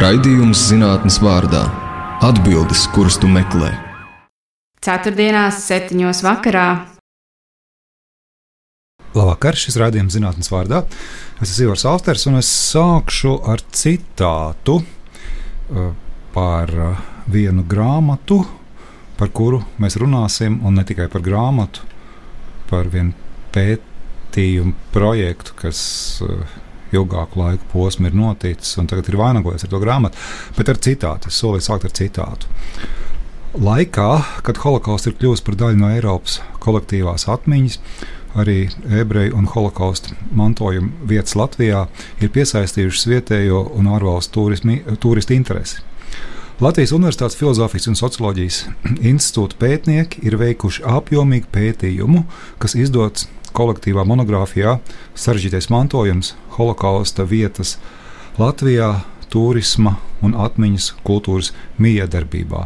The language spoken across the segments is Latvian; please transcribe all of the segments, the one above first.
Raidījums zinātnes vārdā - atbildes, kuras tu meklē. Ceturtdienās, septiņos vakarā. Labvakar, šis raidījums zinātnes vārdā. Es esmu Ivars Alsters, un es sākšu ar citātu uh, par uh, vienu grāmatu, par kuru mēs runāsim, un ne tikai par grāmatu, par vienu pētījumu projektu, kas uh, ilgāku laiku posmu ir noticis, un tagad ir vainagojies ar to grāmatu, bet ar citātu. Es solīju sākt ar citātu. Laikā, kad holokausts ir kļuvis par daļu no Eiropas kolektīvās atmiņas, arī ebreju un holokausta mantojuma vietas Latvijā ir piesaistījušas vietējo un ārvalstu turistu interesi. Latvijas Universitātes Filozofijas un Socioloģijas institūta pētnieki ir veikuši apjomīgu pētījumu, kas izdots kolektīvā monogrāfijā Sarežģītais mantojums, holokausta vietas Latvijā, turisma un atmiņas kultūras miedarbībā.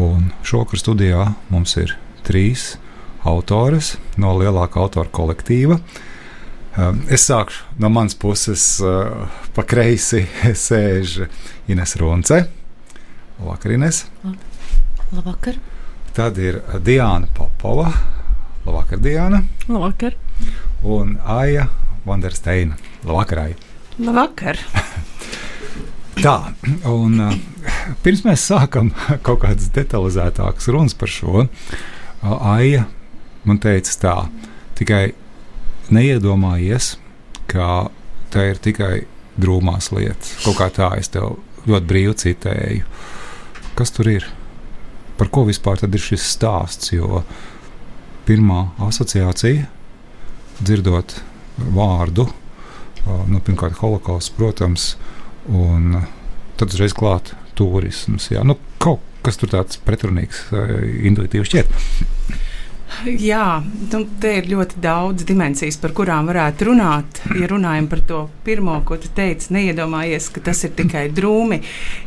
Un šokar studijā mums ir trīs autores no lielākā autora kolektīva. Um, es sākšu no manas puses, uh, pa kreisi sēž Ines Runce. Labvakar, Ines. Labvakar. Tad ir Diana Popova. Labvakar, Diana. Labvakar. Un Aija Vandersteina. Labvakar, Aija. Labvakar. Tā, un uh, pirms mēs sākam kaut kādas detalizētākas runas par šo, uh, Aija man teica tā, tikai neiedomājies, ka tā ir tikai drūmās lietas. Kaut kā tā es tev ļoti brīvi citēju. Kas tur ir? Par ko vispār ir šis stāsts? Jo pirmā asociācija, dzirdot vārdu, nu, pirmkārt, holokausts, protams, un tad uzreiz klāt turisms. Jā. Nu, kaut kas tur tāds pretrunīgs, intuitīvs šķiet. Jā, nu, te ir ļoti daudz dimensijas, par kurām varētu runāt. Ja runājam par to pirmo, ko tu teici, neiedomājies, ka tas ir tikai drūmi.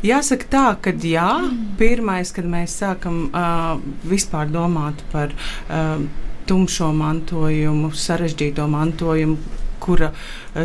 Jāsaka tā, ka jā, pirmais, kad mēs sākam uh, vispār domāt par uh, tumšo mantojumu, sarežģīto mantojumu, kura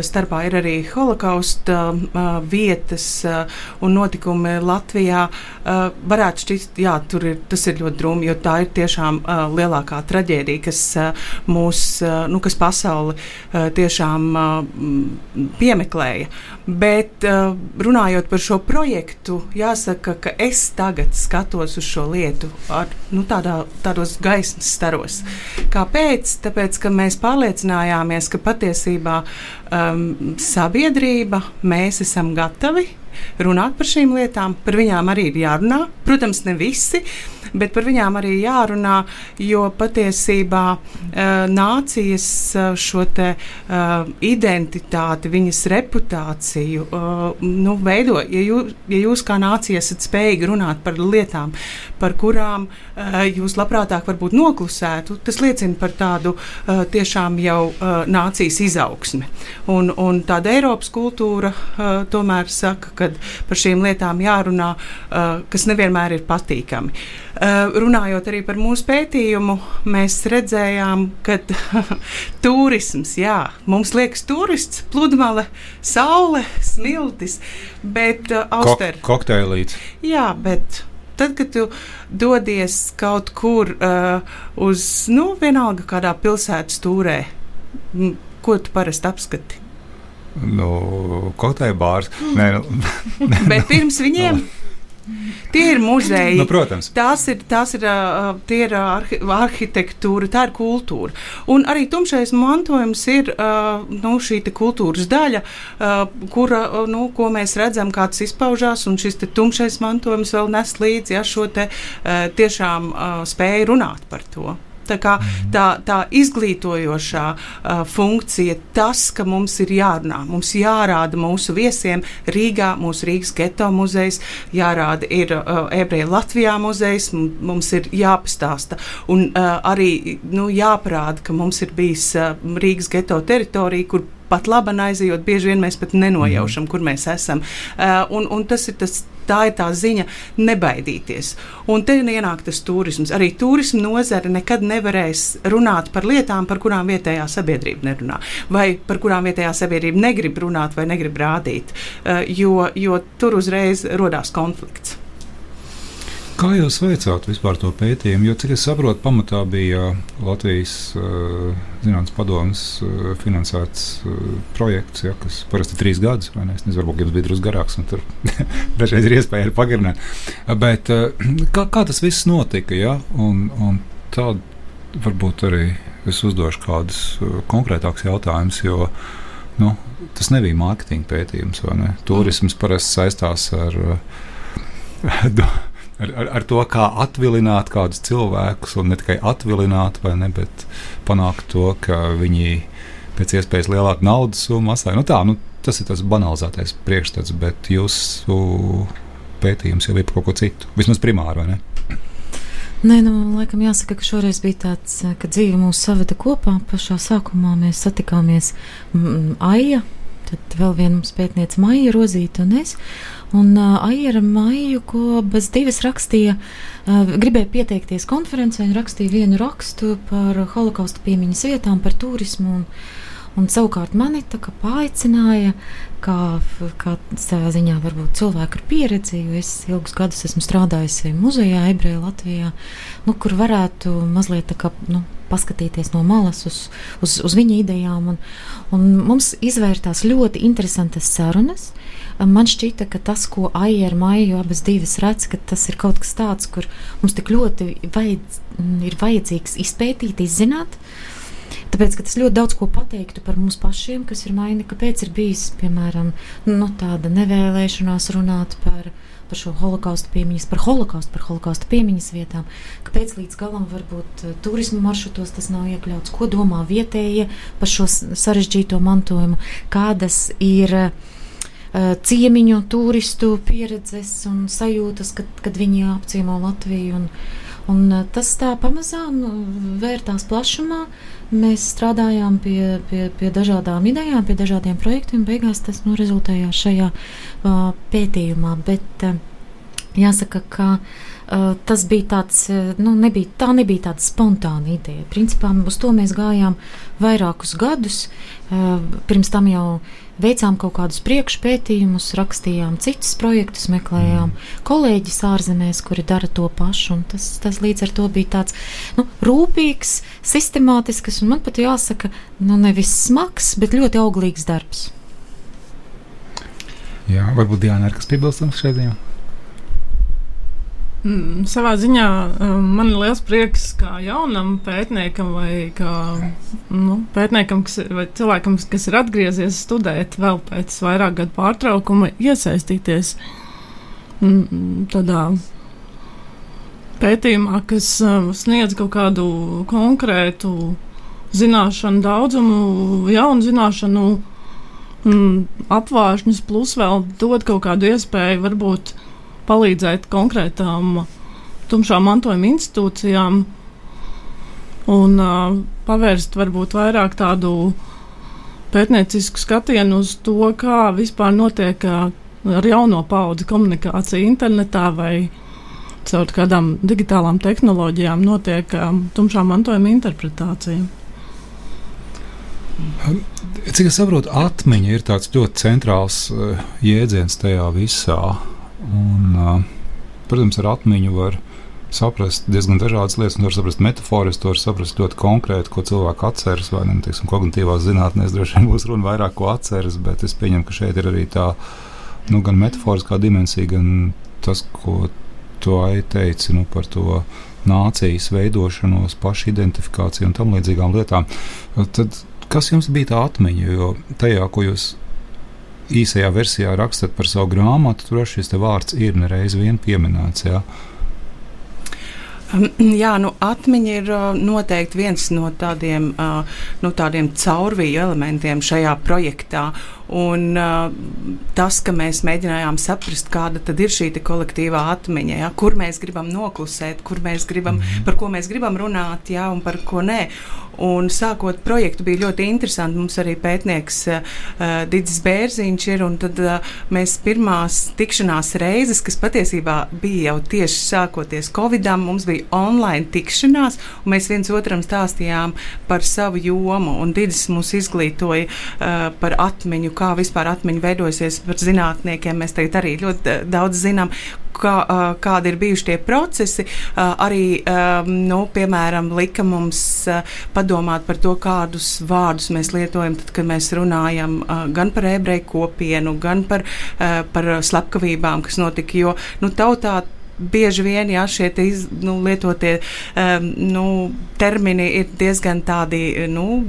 starpā ir arī holokausta uh, vietas uh, un notikumi Latvijā, uh, varētu šķist, jā, ir, tas ir ļoti drūmi, jo tā ir tiešām uh, lielākā traģēdija, kas uh, mūs, uh, nu, kas pasauli uh, tiešām uh, piemeklēja. Bet uh, runājot par šo projektu, jāsaka, ka es tagad skatos uz šo lietu ar nu, tādā, tādos gaismas staros. Kāpēc? Tāpēc, ka mēs pārliecinājāmies, ka patiesībā um, sabiedrība, mēs esam gatavi runāt par šīm lietām. Par viņām arī ir jārunā. Protams, ne visi, bet par viņām arī jārunā, jo patiesībā uh, nācijas uh, šo te, uh, identitāti, viņas reputāciju nu, veido. Ja, jū, ja jūs kā nācija esat spējīgi runāt par lietām, par kurām jūs labprātāk varbūt noklusētu, tas liecina par tādu tiešām jau nācijas izaugsmi. Un, un tāda Eiropas kultūra tomēr saka, ka par šīm lietām jārunā, kas nevienmēr ir patīkami. Uh, runājot arī par mūsu pētījumu, mēs redzējām, ka turisms, jā, mums liekas, turists, pludmale, saule, smiltis, bet uh, auster. Kok kokteilīts. Jā, bet tad, kad tu dodies kaut kur uh, uz, nu, vienalga kādā pilsētas stūrē, ko tu parasti apskati? Nu, kokteļa bārs. Nē, nu. Bet pirms viņiem. Tie ir muzeji. Nu, protams. Tās ir, tās ir, uh, ir arhi arhitektūra, tā ir kultūra. Un arī tumšais mantojums ir uh, nu, šī kultūras daļa, uh, kura, uh, nu, ko mēs redzam, kā tas izpaužās. Un šis tumšais mantojums vēl nes līdzi ja, šo te, uh, tiešām uh, spēju runāt par to. Tā, kā, tā, tā izglītojošā uh, funkcija, tas, ka mums ir jārunā, mums jārāda mūsu viesiem Rīgā, mūsu Rīgas geto muzejs, jārāda ir uh, ebreju Latvijā muzejs, mums ir jāpastāsta un uh, arī nu, jāparāda, ka mums ir bijis uh, Rīgas geto teritorija, kur pat labi aizejot, bieži vien mēs pat nenojaušam, kur mēs esam. Uh, un, un tas ir tas tā ir tā ziņa nebaidīties. Un te ienāk tas turisms. Arī turisma nozare nekad nevarēs runāt par lietām, par kurām vietējā sabiedrība nerunā, vai par kurām vietējā sabiedrība negrib runāt vai negrib rādīt, uh, jo, jo tur uzreiz rodās konflikts. Kā jūs veicāt vispār to pētījumu? Jo, cik es saprotu, pamatā bija Latvijas uh, Zinātnes padomus uh, finansēts uh, projekts, ja, kas parasti ir trīs gadus, vai ne? Es nezinu, varbūt jums bija drusku garāks, un tur dažreiz ir iespēja arī pagarināt. Bet uh, kā, kā tas viss notika? Ja? Un, un tad varbūt arī es uzdošu kādus uh, konkrētākus jautājumus, jo nu, tas nebija mārketinga pētījums, vai ne? Turisms parasti saistās ar. Uh, ar, ar, ar to, kā atvilināt kādus cilvēkus, un ne tikai atvilināt, ne, bet panākt to, ka viņi pēc iespējas lielāku naudas summu maksā. Nu, tā, nu, tas ir tas banalizētais priekšstats, bet jūsu pētījums jau ir par kaut ko citu. Vismaz primāri, vai ne? Nē, nu, laikam jāsaka, ka šoreiz bija tāds, ka dzīve mūs saveda kopā. Pašā sākumā mēs satikāmies Aija, tad vēl viena mums pētniece Maija Rozīta un es. Un uh, Aira Maiju, ko bez divas rakstīja, uh, gribēja pieteikties konferencē un rakstīja vienu rakstu par holokausta piemiņas vietām, par turismu. Un, un savukārt mani tā kā paaicināja, kā, kā savā ziņā varbūt cilvēku ar pieredzi, jo es ilgus gadus esmu strādājusi muzejā, Ebreja Latvijā, nu, kur varētu mazliet tā kā, nu, paskatīties no malas uz, uz, uz viņa idejām. Un, un mums izvērtās ļoti interesantas sarunas. Man šķita, ka tas, ko Aija ar Maiju abas divas redz, ka tas ir kaut kas tāds, kur mums tik ļoti vajadz, ir vajadzīgs izpētīt, izzināt. Tāpēc, ka tas ļoti daudz ko pateiktu par mums pašiem, kas ir maini, kāpēc ir bijis, piemēram, nu, tāda nevēlēšanās runāt par, par šo holokaustu piemiņas, par holokaustu, par holokaustu piemiņas vietām. Kāpēc līdz galam varbūt eh, turismu maršrutos tas nav iekļauts? Ko domā vietējie par šo sarežģīto mantojumu? Kādas ir Eh, ciemiņu, turistu pieredzes un sajūtas, kad, kad viņi apciemo Latviju. Un, un eh, tas tā pamazām nu, vērtās plašumā. Mēs strādājām pie, pie, pie dažādām idejām, pie dažādiem projektiem. Beigās tas nu, rezultējās šajā uh, pētījumā. Bet uh, jāsaka, ka uh, tas bija tāds, nu, nebija, tā nebija tāda spontāna ideja. Principā uz to mēs gājām vairākus gadus. Uh, pirms tam jau veicām kaut kādus priekšpētījumus, rakstījām citus projektus, meklējām mm. kolēģis ārzemēs, kuri dara to pašu. Tas, tas līdz ar to bija tāds nu, rūpīgs, sistemātisks un man pat jāsaka, nu, nevis smags, bet ļoti auglīgs darbs. Jā, varbūt Diana ir kas piebilstams šeit. Jā. Mm, savā ziņā um, man ir liels prieks, kā jaunam pētniekam vai kā nu, pētniekam, kas, vai cilvēkam, kas ir atgriezies studēt vēl pēc vairāk gadu pārtraukuma, iesaistīties mm, tādā pētījumā, kas um, sniedz kaut kādu konkrētu zināšanu daudzumu, jaunu zināšanu mm, apvāršņus, plus vēl dod kaut kādu iespēju varbūt palīdzēt konkrētām tumšā mantojuma institūcijām un uh, pavērst varbūt vairāk tādu pētniecisku skatienu uz to, kā vispār notiek uh, ar jauno paudzi komunikācija internetā vai caur kādām digitālām tehnoloģijām notiek um, tumšā mantojuma interpretācija. Cik es saprotu, atmiņa ir tāds ļoti centrāls uh, jēdziens tajā visā. Un, protams, ar atmiņu var saprast diezgan dažādas lietas, var saprast metaforiski, var saprast ļoti konkrēti, ko cilvēks atceras. Vai ne, nu, kognitīvās zinātnēs droši vien būs runa vairāk, ko atceras, bet es pieņemu, ka šeit ir arī tā nu, gan metaforiskā dimensija, gan tas, ko tu teici nu, par to nācijas veidošanos, pašidentifikāciju un tam līdzīgām lietām. Tad, kas jums bija tā atmiņa? Jo tajā, ko jūs īsajā versijā rakstat par savu grāmatu, tur šis vārds ir nereiz vien pieminēts. Jā. Um, jā, nu, atmiņa ir uh, noteikti viens no tādiem, uh, no tādiem caurvīju elementiem šajā projektā. Un uh, tas, ka mēs mēģinājām saprast, kāda ir šī kolektīvā atmiņa, ja, kur mēs gribam noklusēt, kur mēs gribam, Mhm. par ko mēs gribam runāt, ja, un par ko nē. Un sākot projektu bija ļoti interesanti. Mums arī pētnieks uh, Digis Bērziņš ir, tad uh, mēs pirmās tikšanās reizes, kas patiesībā bija jau tieši sākoties Covidam, mums bija online tikšanās, un mēs viens otram stāstījām par savu jomu, Digis mūs izglītoja uh, par atmiņu, kā vispār atmiņa veidojasies par zinātniekiem. Mēs tagad arī ļoti uh, daudz zinām, kā, uh, kādi ir bijuši tie procesi. Uh, arī, nu, piemēram, lika mums padomāt par to, kādus vārdus mēs lietojam, tad, kad mēs runājam gan par ebreju kopienu, gan par, par slepkavībām, kas notika. Jo nu, tautā bieži vien jā, šie iz, nu, lietotie um, nu, termini ir diezgan tādi, nu,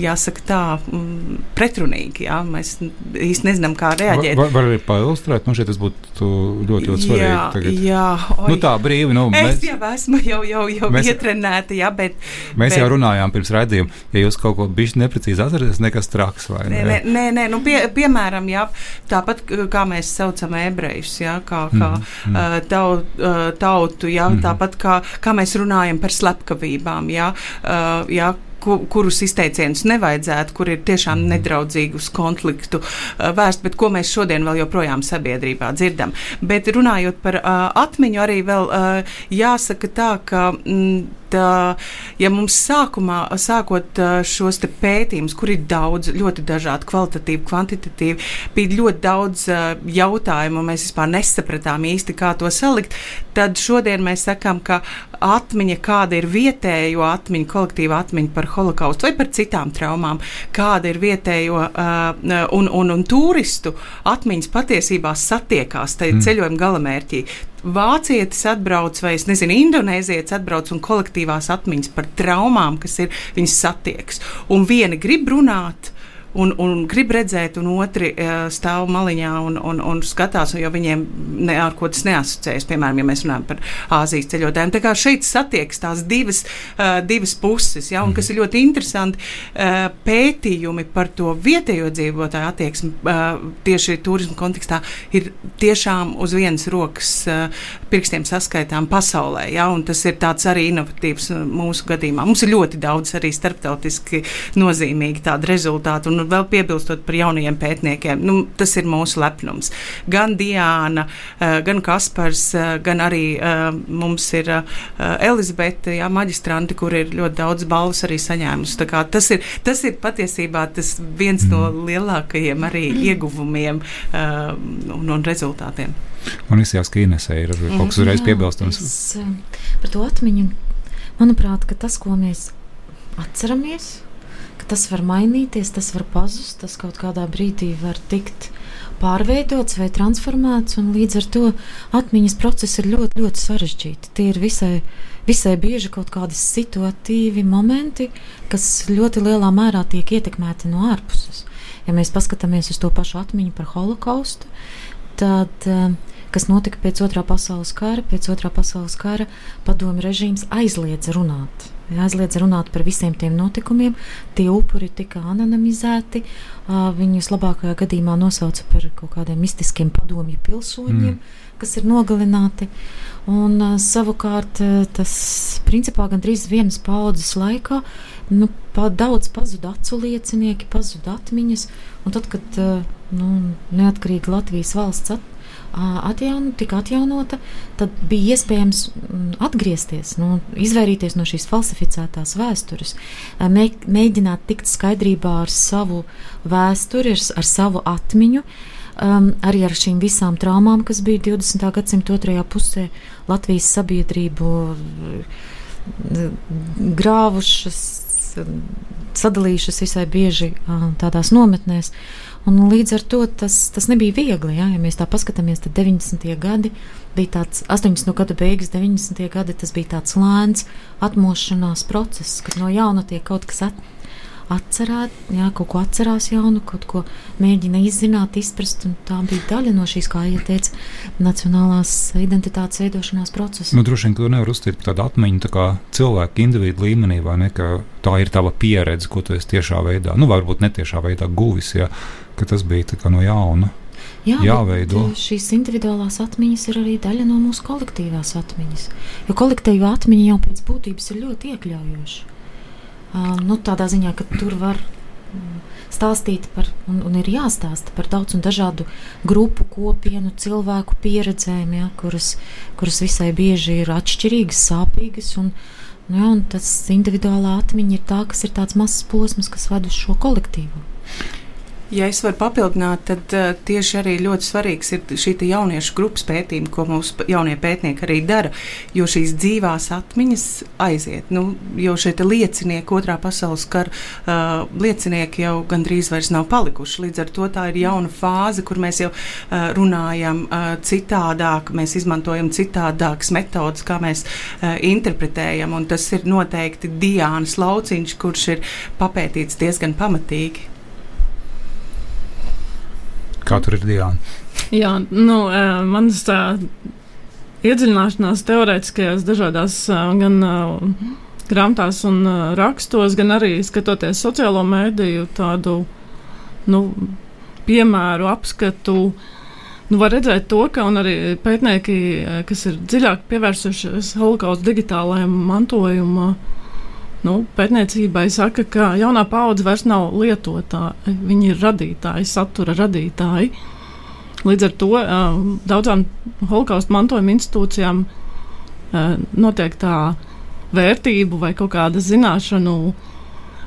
jāsaka tā, mm, pretrunīgi. Jā. Mēs īsti nezinām, kā reaģēt. Var, var arī pailustrēt, nu šeit tas būtu ļoti, ļoti svarīgi. Jā, tagad. jā, oi. Nu tā brīvi, nu, Es mēs, jau esmu jau, jau, jau Mēs- ietrenēta, jā, bet. mēs bet- jau runājām pirms redzījuma, ja jūs kaut ko bišķi neprecīzi atceraties, nekas traks vai Nē, nē, nē, nē nu pie, piemēram, jā, tāpat kā mēs saucam ebrejus, jā, kā, kā mhm. uh, tau, tautu, jā, Mhm. tāpat kā, kā mēs runājam par slepkavībām, jā, jā, ku- kurus izteicienus nevajadzētu, kur ir tiešām Mhm. nedraudzīgi uz konfliktu uh, vērst, bet ko mēs šodien vēl joprojām sabiedrībā dzirdam. Bet runājot par uh, atmiņu, arī vēl uh, jāsaka tā, ka. Mm, ja mums sākumā, sākot šos pētījumus, kur ir daudz, ļoti dažādi, kvalitatīvi, kvantitatīvi, bija ļoti daudz jautājumu, un mēs vispār nesapratām īsti, kā to salikt, tad šodien mēs sakām, ka atmiņa, kāda ir vietējo atmiņa, kolektīva atmiņa par holokaustu vai par citām traumām, kāda ir vietējo uh, un, un, un turistu atmiņas patiesībā satiekās tajā mm. ceļojuma galamērķī. Vācietis atbrauc, vai es nezinu, indonēzietis atbrauc un kolektīvās atmiņas par traumām, kas ir viņas satiekas. Un vieni grib runāt. Un, un grib redzēt, un otri uh, stāv maliņā un, un, un skatās, jo viņiem ne, ar ko tas neasociējas. Piemēram, ja mēs runājam par Āzijas ceļotājiem. Tā kā šeit satiekas tās divas, uh, divas puses, ja, un kas ir ļoti interesanti, uh, pētījumi par to vietējo dzīvotāju attieksmi tieši turismu kontekstā ir tiešām uz vienas rokas pirkstiem saskaitām pasaulē. Ja, un tas ir tāds arī inovatīvs mūsu gadījumā. Mums ir ļoti daudz arī starptautiski nozīmīgi tādi rezultāti. Un vēl piebilstot par jaunajiem pētniekiem, nu, tas ir mūsu lepnums. Gan Diana, uh, gan Kaspars, uh, gan arī uh, mums ir Elizabete, jā, maģistranti, kur ir ļoti daudz balvas arī saņēmusi. Tā kā Tas ir, tas ir patiesībā tas viens no lielākajiem arī ieguvumiem uh, un, un rezultātiem. Man izsījās, ka Inesē ir kaut kas uzreiz piebilstams. Es, eh, par to atmiņu, manuprāt, ka tas, ko mēs atceramies, tas var mainīties, tas var pazust, tas kaut kādā brīdī var tikt pārveidots vai transformēts, līdz ar to atmiņas procesi ir ļoti, ļoti sarežģīti. Tie ir visai, visai bieži kaut kādi situatīvi momenti, kas ļoti lielā mērā tiek ietekmēti no ārpuses. Ja mēs paskatāmies uz to pašu atmiņu par holokaustu, tad, eh, kas notika pēc otrā pasaules kara, pēc otrā pasaules kara padomju režīms aizliedza runāt. Aizliedza runāt par visiem tiem notikumiem. Tie upuri tika anonimizēti. Viņus labākajā gadījumā nosauca par kaut kādiem mistiskiem padomju pilsoņiem, Mm. kas ir nogalināti. Un, savukārt tas principā gandrīz vienas paudzes laikā nu, pa, daudz pazuda acu liecinieki, pazuda atmiņas. Tad, kad ā, nu, neatkarīga Latvijas valsts at, atjaun, tika atjaunota, tad bija iespējams mm, atgriezties, nu, izvairīties no šīs falsificētās vēstures, mē, mēģināt tikt skaidrībā ar savu vēsturi, ar, savu atmiņu. Um, arī ar šīm visām traumām, kas bija 20. gadsimta otrajā pusē, Latvijas sabiedrību uh, grāvušas, sadalījušas visai bieži tādās nometnēs. Un līdz ar to tas, tas nebija viegli. Ja, ja mēs tā paskatāmies, tad 90. gadi bija tāds 80. gada beigas, 90. gadi tas bija tāds lēns atmošanās process, kad no jauna tiek kaut kas at, atcerēt, jā, kaut ko atcerās jaunu, kaut ko mēģina izzināt, izprast. Tā bija daļa no šīs, kā jau teicu, nacionālās identitātes veidošanās procesa. Nu, droši vien, ka tu nevari uzstīt tādu atmiņu tā kā cilvēku individu līmenī, vai ne, tā ir tava pieredze, ko tu esi tiešā veidā, nu, varbūt netiešā veidā guvis, ja, ka tas bija no jauna. Jā, jāveido. šīs individuālās atmiņas ir arī daļa no mūsu kolektīvās atmiņas. Jo kolektīvā atmiņa jau pēc būtības ir ļoti iekļaujoša. Nu, tādā ziņā, ka tur var mm, stāstīt par, un, un ir jāstāsta par daudz un dažādu grupu, kopienu, cilvēku pieredzēm, ja, kuras, kuras visai bieži ir atšķirīgas, sāpīgas. Un, nu, ja, un tas individuālā atmiņa ir tā, kas ir tāds mazs posms, kas ved uz šo kolektīvu. Ja es varu papildināt, tad uh, tieši arī ļoti svarīgs ir šī jauniešu grupas pētījuma, ko mūsu jaunie pētnieki arī dara. Jo šīs dzīvās atmiņas aiziet. Nu, jo šie liecinieki, otrā pasaules kara uh, liecinieki jau gandrīz vairs nav palikuši. Līdz ar to tā ir jauna fāze, kur mēs jau uh, runājam uh, citādāk, mēs izmantojam citādākas metodas, kā mēs uh, interpretējam. Un tas ir noteikti Diānas lauciņš, kurš ir papētīts diezgan pamatīgi. Kā tur ir Diana? Jā, nu, manas tā iedziļināšanās teorētiskajās dažādās gan grāmatās un rakstos, gan arī skatoties sociālo mēdīju tādu nu, piemēru apskatu. Nu, var redzēt to, ka arī pētnieki, kas ir dziļāk pievērsušies holokausta digitālajiem mantojumam, nu, pētniecībai saka, ka jaunā paudze vairs nav lietotāji, viņi ir radītāji, satura radītāji. Līdz ar to uh, daudzām holokausta mantojuma institūcijām uh, notiek tā vērtību vai kaut kāda zināšanu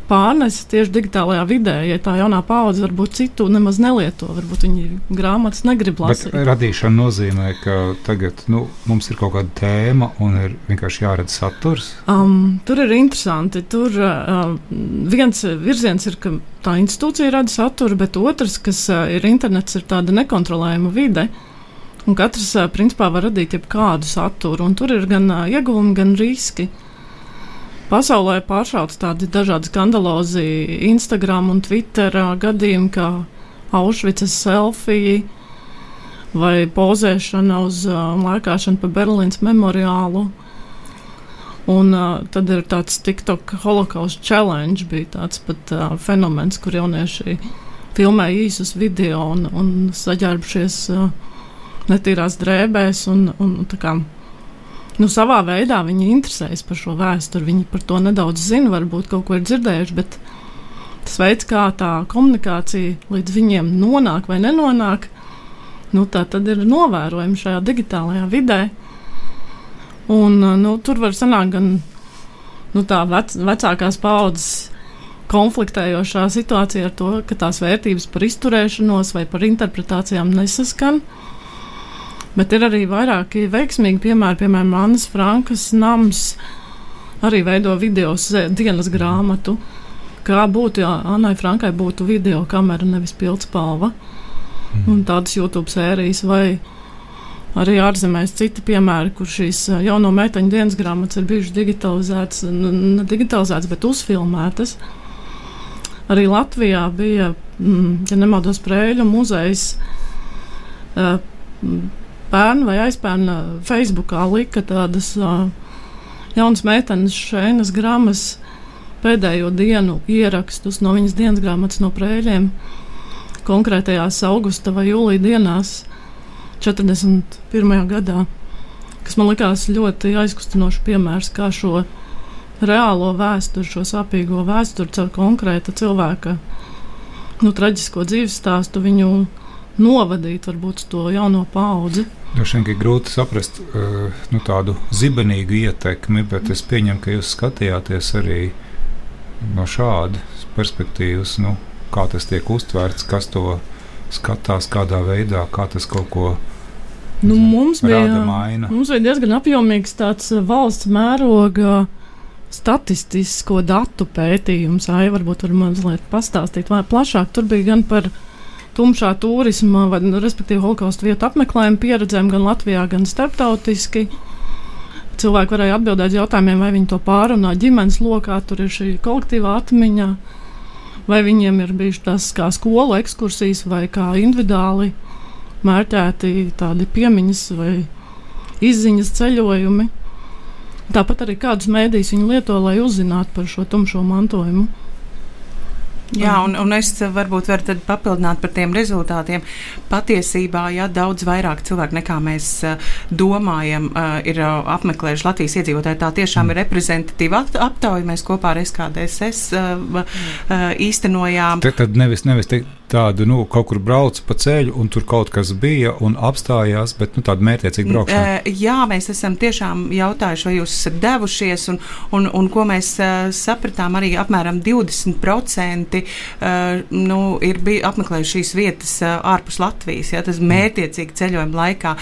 pārnese tieši digitālajā vidē. Ja tā jaunā paudze varbūt citu nemaz nelieto, varbūt viņi grāmatas negrib lasīt. Bet radīšana nozīmē, ka tagad nu, mums ir kaut kāda tēma un ir vienkārši jāredz saturs. Um, tur ir interesanti. Tur uh, viens virziens ir, ka tā institūcija rada saturu, bet otrs, kas uh, ir internets, ir tāda nekontrolējama vide. Un katrs, uh, principā, var radīt jebkādu saturu, un tur ir gan uh, ieguvumi, gan riski. Uh, Pasaulē pāršauts tādi dažādi skandalozi Instagram un Twitter gadījumi, kā Aušvicas selfija vai pozēšana uz uh, lēkāšanu pa Berlīnas memoriālu. Un uh, tad ir tāds TikTok holocaust challenge, bija tāds pat uh, fenomens, kur jaunieši filmē īsus video un, un saģērbušies uh, netīrās drēbēs un, un tā kā nu, savā veidā viņi interesējas par šo vēsturi. Viņi par to nedaudz zina, varbūt kaut ko ir dzirdējuši, bet tas veids, kā tā komunikācija līdz viņiem nonāk vai nenonāk, nu, tā tad ir novērojama šajā digitālajā vidē. Un, nu, tur var sanākt gan nu, tā vec, vecākās paudzes konfliktējošā situācija ar to, ka tās vērtības par izturēšanos vai par interpretācijām nesaskan. Bet ir arī vairāki veiksmīgi piemēri, piemēram, Annas Frankas nams arī veido video dienas grāmatu. Kā būtu, ja Annai Frankai būtu video kamera, nevis pildspalva. Mm. Un tādas YouTube sērijas vai arī ārzemēs citi piemēri, kur šīs jauno meiteņu dienas grāmatas ir bijušas digitalizētas, ne digitalizētas, bet uzfilmētas. Arī Latvijā bija, mm, ja nemaldos, Prēļu muzejs pērn vai aizpērn Facebookā lika tādas jaunas meitenes šeinas grāmatas pēdējo dienu ierakstus no viņas dienas grāmatas no prēļiem konkrētajās augusta vai jūlija dienās 41. gadā, kas man likās ļoti aizkustinošs piemērs, kā šo reālo vēsturi, šo sāpīgo vēsturi caur konkrēta cilvēka nu, traģisko dzīves stāstu viņu novadīt varbūt to jauno paudzi. Droši vien ir grūti saprast uh, nu, tādu zibenīgu ietekmi, bet es pieņemu, ka jūs skatījāties arī no šādas perspektīvas, nu, kā tas tiek uztverts, kas to skatās, kādā veidā, kā tas kaut ko nu, mums bija. Mums bija diezgan apjomīgs tāds uh, valsts mēroga statistisko datu pētījums. Ai, varbūt var mazliet pastāstīt, vai plašāk tur bija gan par tumšā turisma, vai, nu, respektīvi, holokausta vietu apmeklējuma pieredzēm gan Latvijā, gan starptautiski. Cilvēki varēja atbildēt jautājumiem, vai viņi to pārunā ģimenes lokā, tur ir šī kolektīvā atmiņa. vai viņiem ir bijušas tas kā skolu ekskursijas vai kā individuāli mērķēti tādi piemiņas vai izziņas ceļojumi. Tāpat arī kādus mēdījus viņi lieto, lai uzzinātu par šo tumšo mantojumu. Jā, un, un es varbūt varu papildināt par tiem rezultātiem. Patiesībā, ja daudz vairāk cilvēku nekā mēs uh, domājam, uh, ir uh, apmeklējuši Latvijas iedzīvotāji, tā tiešām ir reprezentatīva aptauja. Mēs kopā ar SKDSS īstenojām. Tad, tad nevis, nevis te, tādu, nu, kaut kur braucu pa ceļu, un tur kaut kas bija un apstājās, bet nu, tāda mērķiecīga braukšana. Jā, mēs esam tiešām jautājuši, vai jūs esat devušies, un, un, un ko mēs sapratām, arī apmēram 20% uh, nu, ir apmeklējuši šīs vietas ārpus Latvijas. Ja, tas mērķiecīgi ceļojuma laikā.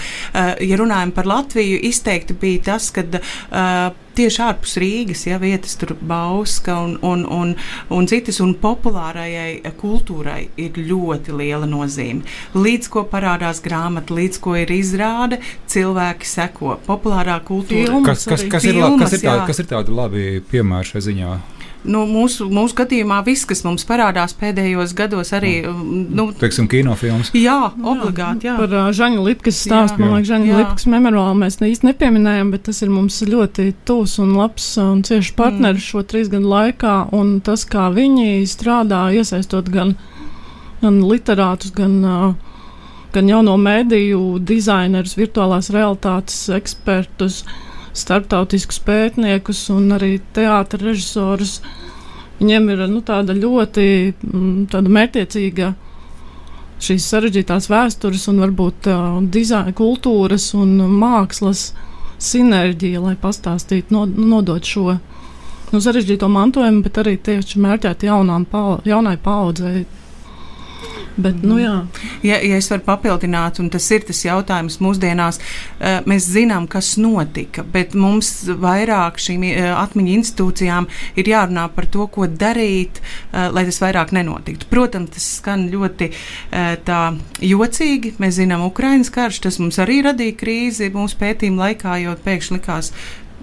Ja runājam par Latviju, izteikti bija tas, ka uh, tieši ārpus Rīgas, ja vietas tur Bauska un, un, un, un citas, un populārajai kultūrai ir ļoti liela nozīme. Līdz ko parādās grāmata, līdz ko ir izrāde, cilvēki seko. Populārā kultūra. Filmas Kas, kas, kas, ir, Filmas, kas, ir jā. kas ir tādi labi piemēri šai ziņā? Nu, mūsu, mūsu gadījumā viss, kas mums parādās pēdējos gados, arī nu, Teiksim, kinofilms. jā, obligāti. Jā. Par uh, Žaņa Lipkas stāstu, man liekas, Žaņa. Lipkas memoriālu mēs ne īsti nepieminējām, bet tas ir mums ļoti tūs un labs un cieši partneris šo trīs gadu laikā. Un tas, kā viņi strādā, iesaistot gan, gan literātus, gan, uh, gan jauno mēdīju dizainerus, virtuālās realitātes ekspertus, starptautiskus pētniekus un arī teātra režisorus. Viņiem ir nu, tāda ļoti mm, tāda mērķiecīga šīs sarežģītās vēstures un varbūt uh, dizaina, kultūras un mākslas sinerģija, lai pastāstītu, no, nodot šo nu, sarežģīto mantojumu, bet arī tieši mērķēt jaunām, jaunai paudzei. Bet, nu, jā. Ja, ja es varu papildināt, un tas ir tas jautājums mūsdienās, eh, mēs zinām, kas notika, bet mums vairāk šīm eh, atmiņu institūcijām ir jārunā par to, ko darīt, eh, lai tas vairāk nenotiktu. Protams, tas skan ļoti tā jocīgi. Mēs zinām, Ukraiņas karš, tas mums arī radīja krīzi mūsu pētījuma laikā, jo pēkšņi likās,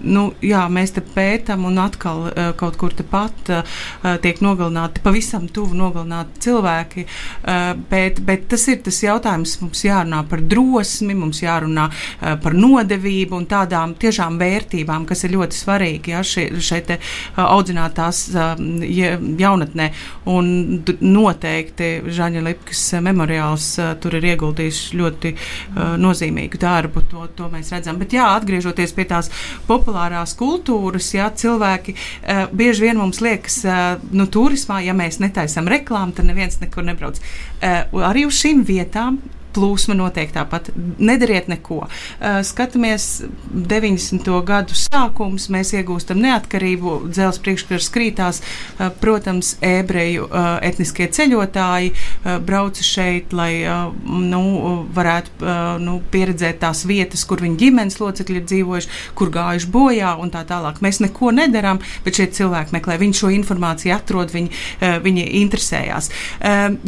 nu, jā, mēs te pētām, un atkal uh, kaut kur tepat uh, tiek nogalināti, pavisam tuvu nogalināti cilvēki. Uh, bet, bet tas ir tas jautājums, mums jārunā par drosmi, mums jārunā uh, par nodevību un tādām tiešām vērtībām, kas ir ļoti svarīgi ja, šie, šeit te, uh, audzinātās uh, ja- jaunatnē. Un noteikti Žaņa Lipkas memoriāls uh, tur ir ieguldījis ļoti uh, nozīmīgu darbu, to, to mēs redzam. Bet jā, atgriežoties pie tās populārās kultūras, jā, cilvēki uh, bieži vien mums liekas, uh, nu, turismā, ja mēs netaisam reklāmu, tad neviens nekur nebrauc. Uh, arī uz šīm vietām plūsma notiek tāpat. Nedariet neko. Uh, skatāmies 90. gadu sākums, mēs iegūstam neatkarību, dzelzceļa priekškars krītās. Uh, protams, ebreju uh, etniskie ceļotāji brauca šeit, lai nu, varētu nu, pieredzēt tās vietas, kur viņu ģimenes locekļi ir dzīvojuši, kur gājuši bojā un tā tālāk. Mēs neko nedarām, bet šie cilvēki meklē. Viņi šo informāciju atrod, viņi, viņi interesējās.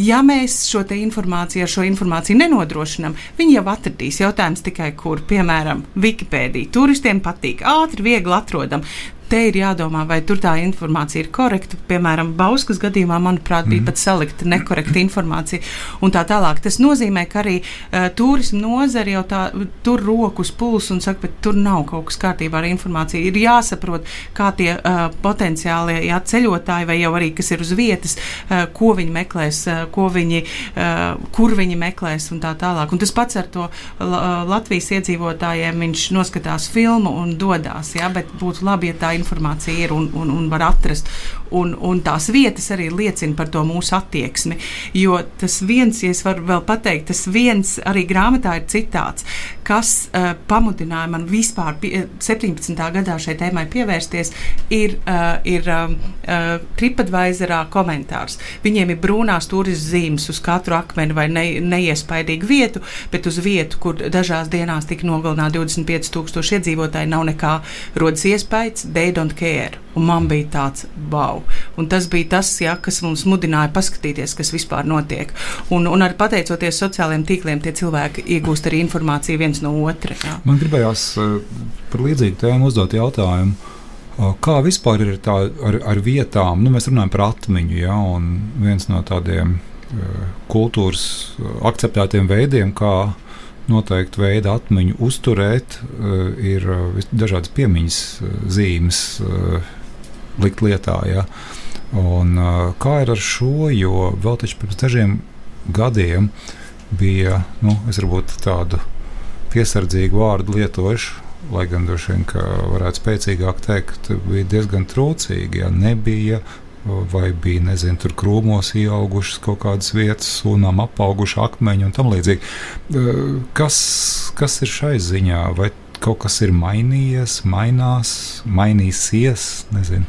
Ja mēs šo informāciju, ar šo informāciju nenodrošinām, viņi jau atradīs jautājums tikai, kur, piemēram, Wikipēdija. Turistiem patīk ātri, viegli atrodam. Te ir jādomā, vai tur tā informācija ir korekta. Piemēram, Bauskas gadījumā, manuprāt, bija pat salikta nekorekta informācija. Un tā tālāk. Tas nozīmē, ka arī uh, turisma nozare jau tā, tur roku uz pulsu un saka, ka tur nav kaut kas kārtībā ar informāciju. Ir jāsaprot, kā tie uh, potenciālie jā, ceļotāji vai jau arī, kas ir uz vietas, uh, ko viņi meklēs, uh, ko viņi, uh, kur viņi meklēs un tā tālāk. Un tas pats ar to la, Latvijas iedzīvotājiem, viņš noskatās filmu un dodas, jā, bet būtu labi, ja tā informācija ir un, un, un var atrast. Un, un tās vietas arī liecina par to mūsu attieksmi. Jo tas viens, ja es varu vēl pateikt, tas viens arī grāmatā ir citāts, kas uh, pamudināja man vispār pie, 17. gadā šai tēmai pievērsties, ir, uh, ir uh, TripAdvisorā komentārs. Viņiem ir brūnās turisma zīmes uz katru akmeni vai ne, neiespaidīgu vietu, bet uz vietu, kur dažās dienās tika nogalināti 25,000 iedzīvotāji, nav nekā rodas iespējas, they don't care. Un man bija tāds wow. Un tas bija tas, ja, kas mums mudināja paskatīties, kas vispār notiek. Un, un arī pateicoties sociālajiem tīkliem, tie cilvēki iegūst arī informāciju viens no otra. Jā. Man gribējās eh, par līdzīgu tēmu uzdot jautājumu. Kā vispār ir tā ar, ar vietām? Nu, mēs runājam par atmiņu, ja, un viens no tādiem kultūras akceptētiem veidiem, kā noteikti veidu atmiņu uzturēt, ir dažādas piemiņas zīmes likt lietā. Ja. Un, kā ir ar šo? Jo vēl pirms dažiem gadiem bija, nu, tādu piesardzīgu vārdu lietošu, lai gan droši vien, ka varētu spēcīgāk teikt, bija diezgan trūcīgi. Ja nebija vai bija nezinu, tur krūmos ieaugušas kaut kādas vietas, sunām apauguši akmeņi un tam līdzīgi. Kas, kas ir šai ziņā? Vai kaut kas ir mainījies, mainās, mainīsies? Nezinu.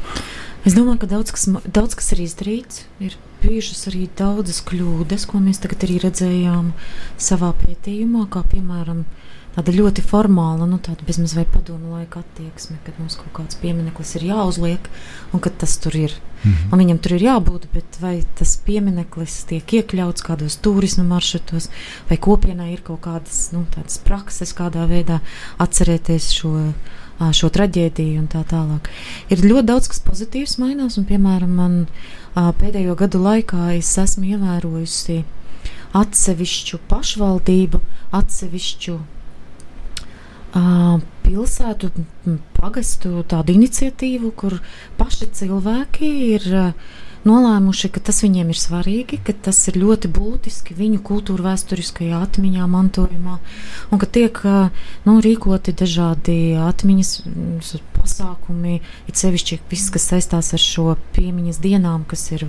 Es domāju, ka daudz kas, daudz kas ir izdarīts. Ir bijušas arī daudzas kļūdas, ko mēs tagad arī redzējām savā pētījumā, kā piemēram tāda ļoti formāla, nu, tāda bezmaz vai padomu laika attieksme, kad mums kaut kāds piemineklis ir jāuzliek un ka tas tur ir. Mm -hmm. Un viņam tur ir jābūt, bet vai tas piemineklis tiek iekļauts kādos turisma maršrutos, vai kopienai ir kaut kādas nu, prakses, kādā veidā atcerēties šo, šo traģēdiju un tā tālāk. Ir ļoti daudz kas pozitīvs mainās, un piemēram, man pēdējo gadu laikā es esmu ievērojusi atsevišķu pašvaldību, atsevišķu pilsētu, pagastu tādu iniciatīvu, kur paši cilvēki ir nolēmuši, ka tas viņiem ir svarīgi, ka tas ir ļoti būtiski viņu kultūra vēsturiskajā atmiņā, mantojumā, un ka tiek nu, rīkoti dažādi atmiņas pasākumi, it sevišķi viss, kas saistās ar šo piemiņas dienām, kas ir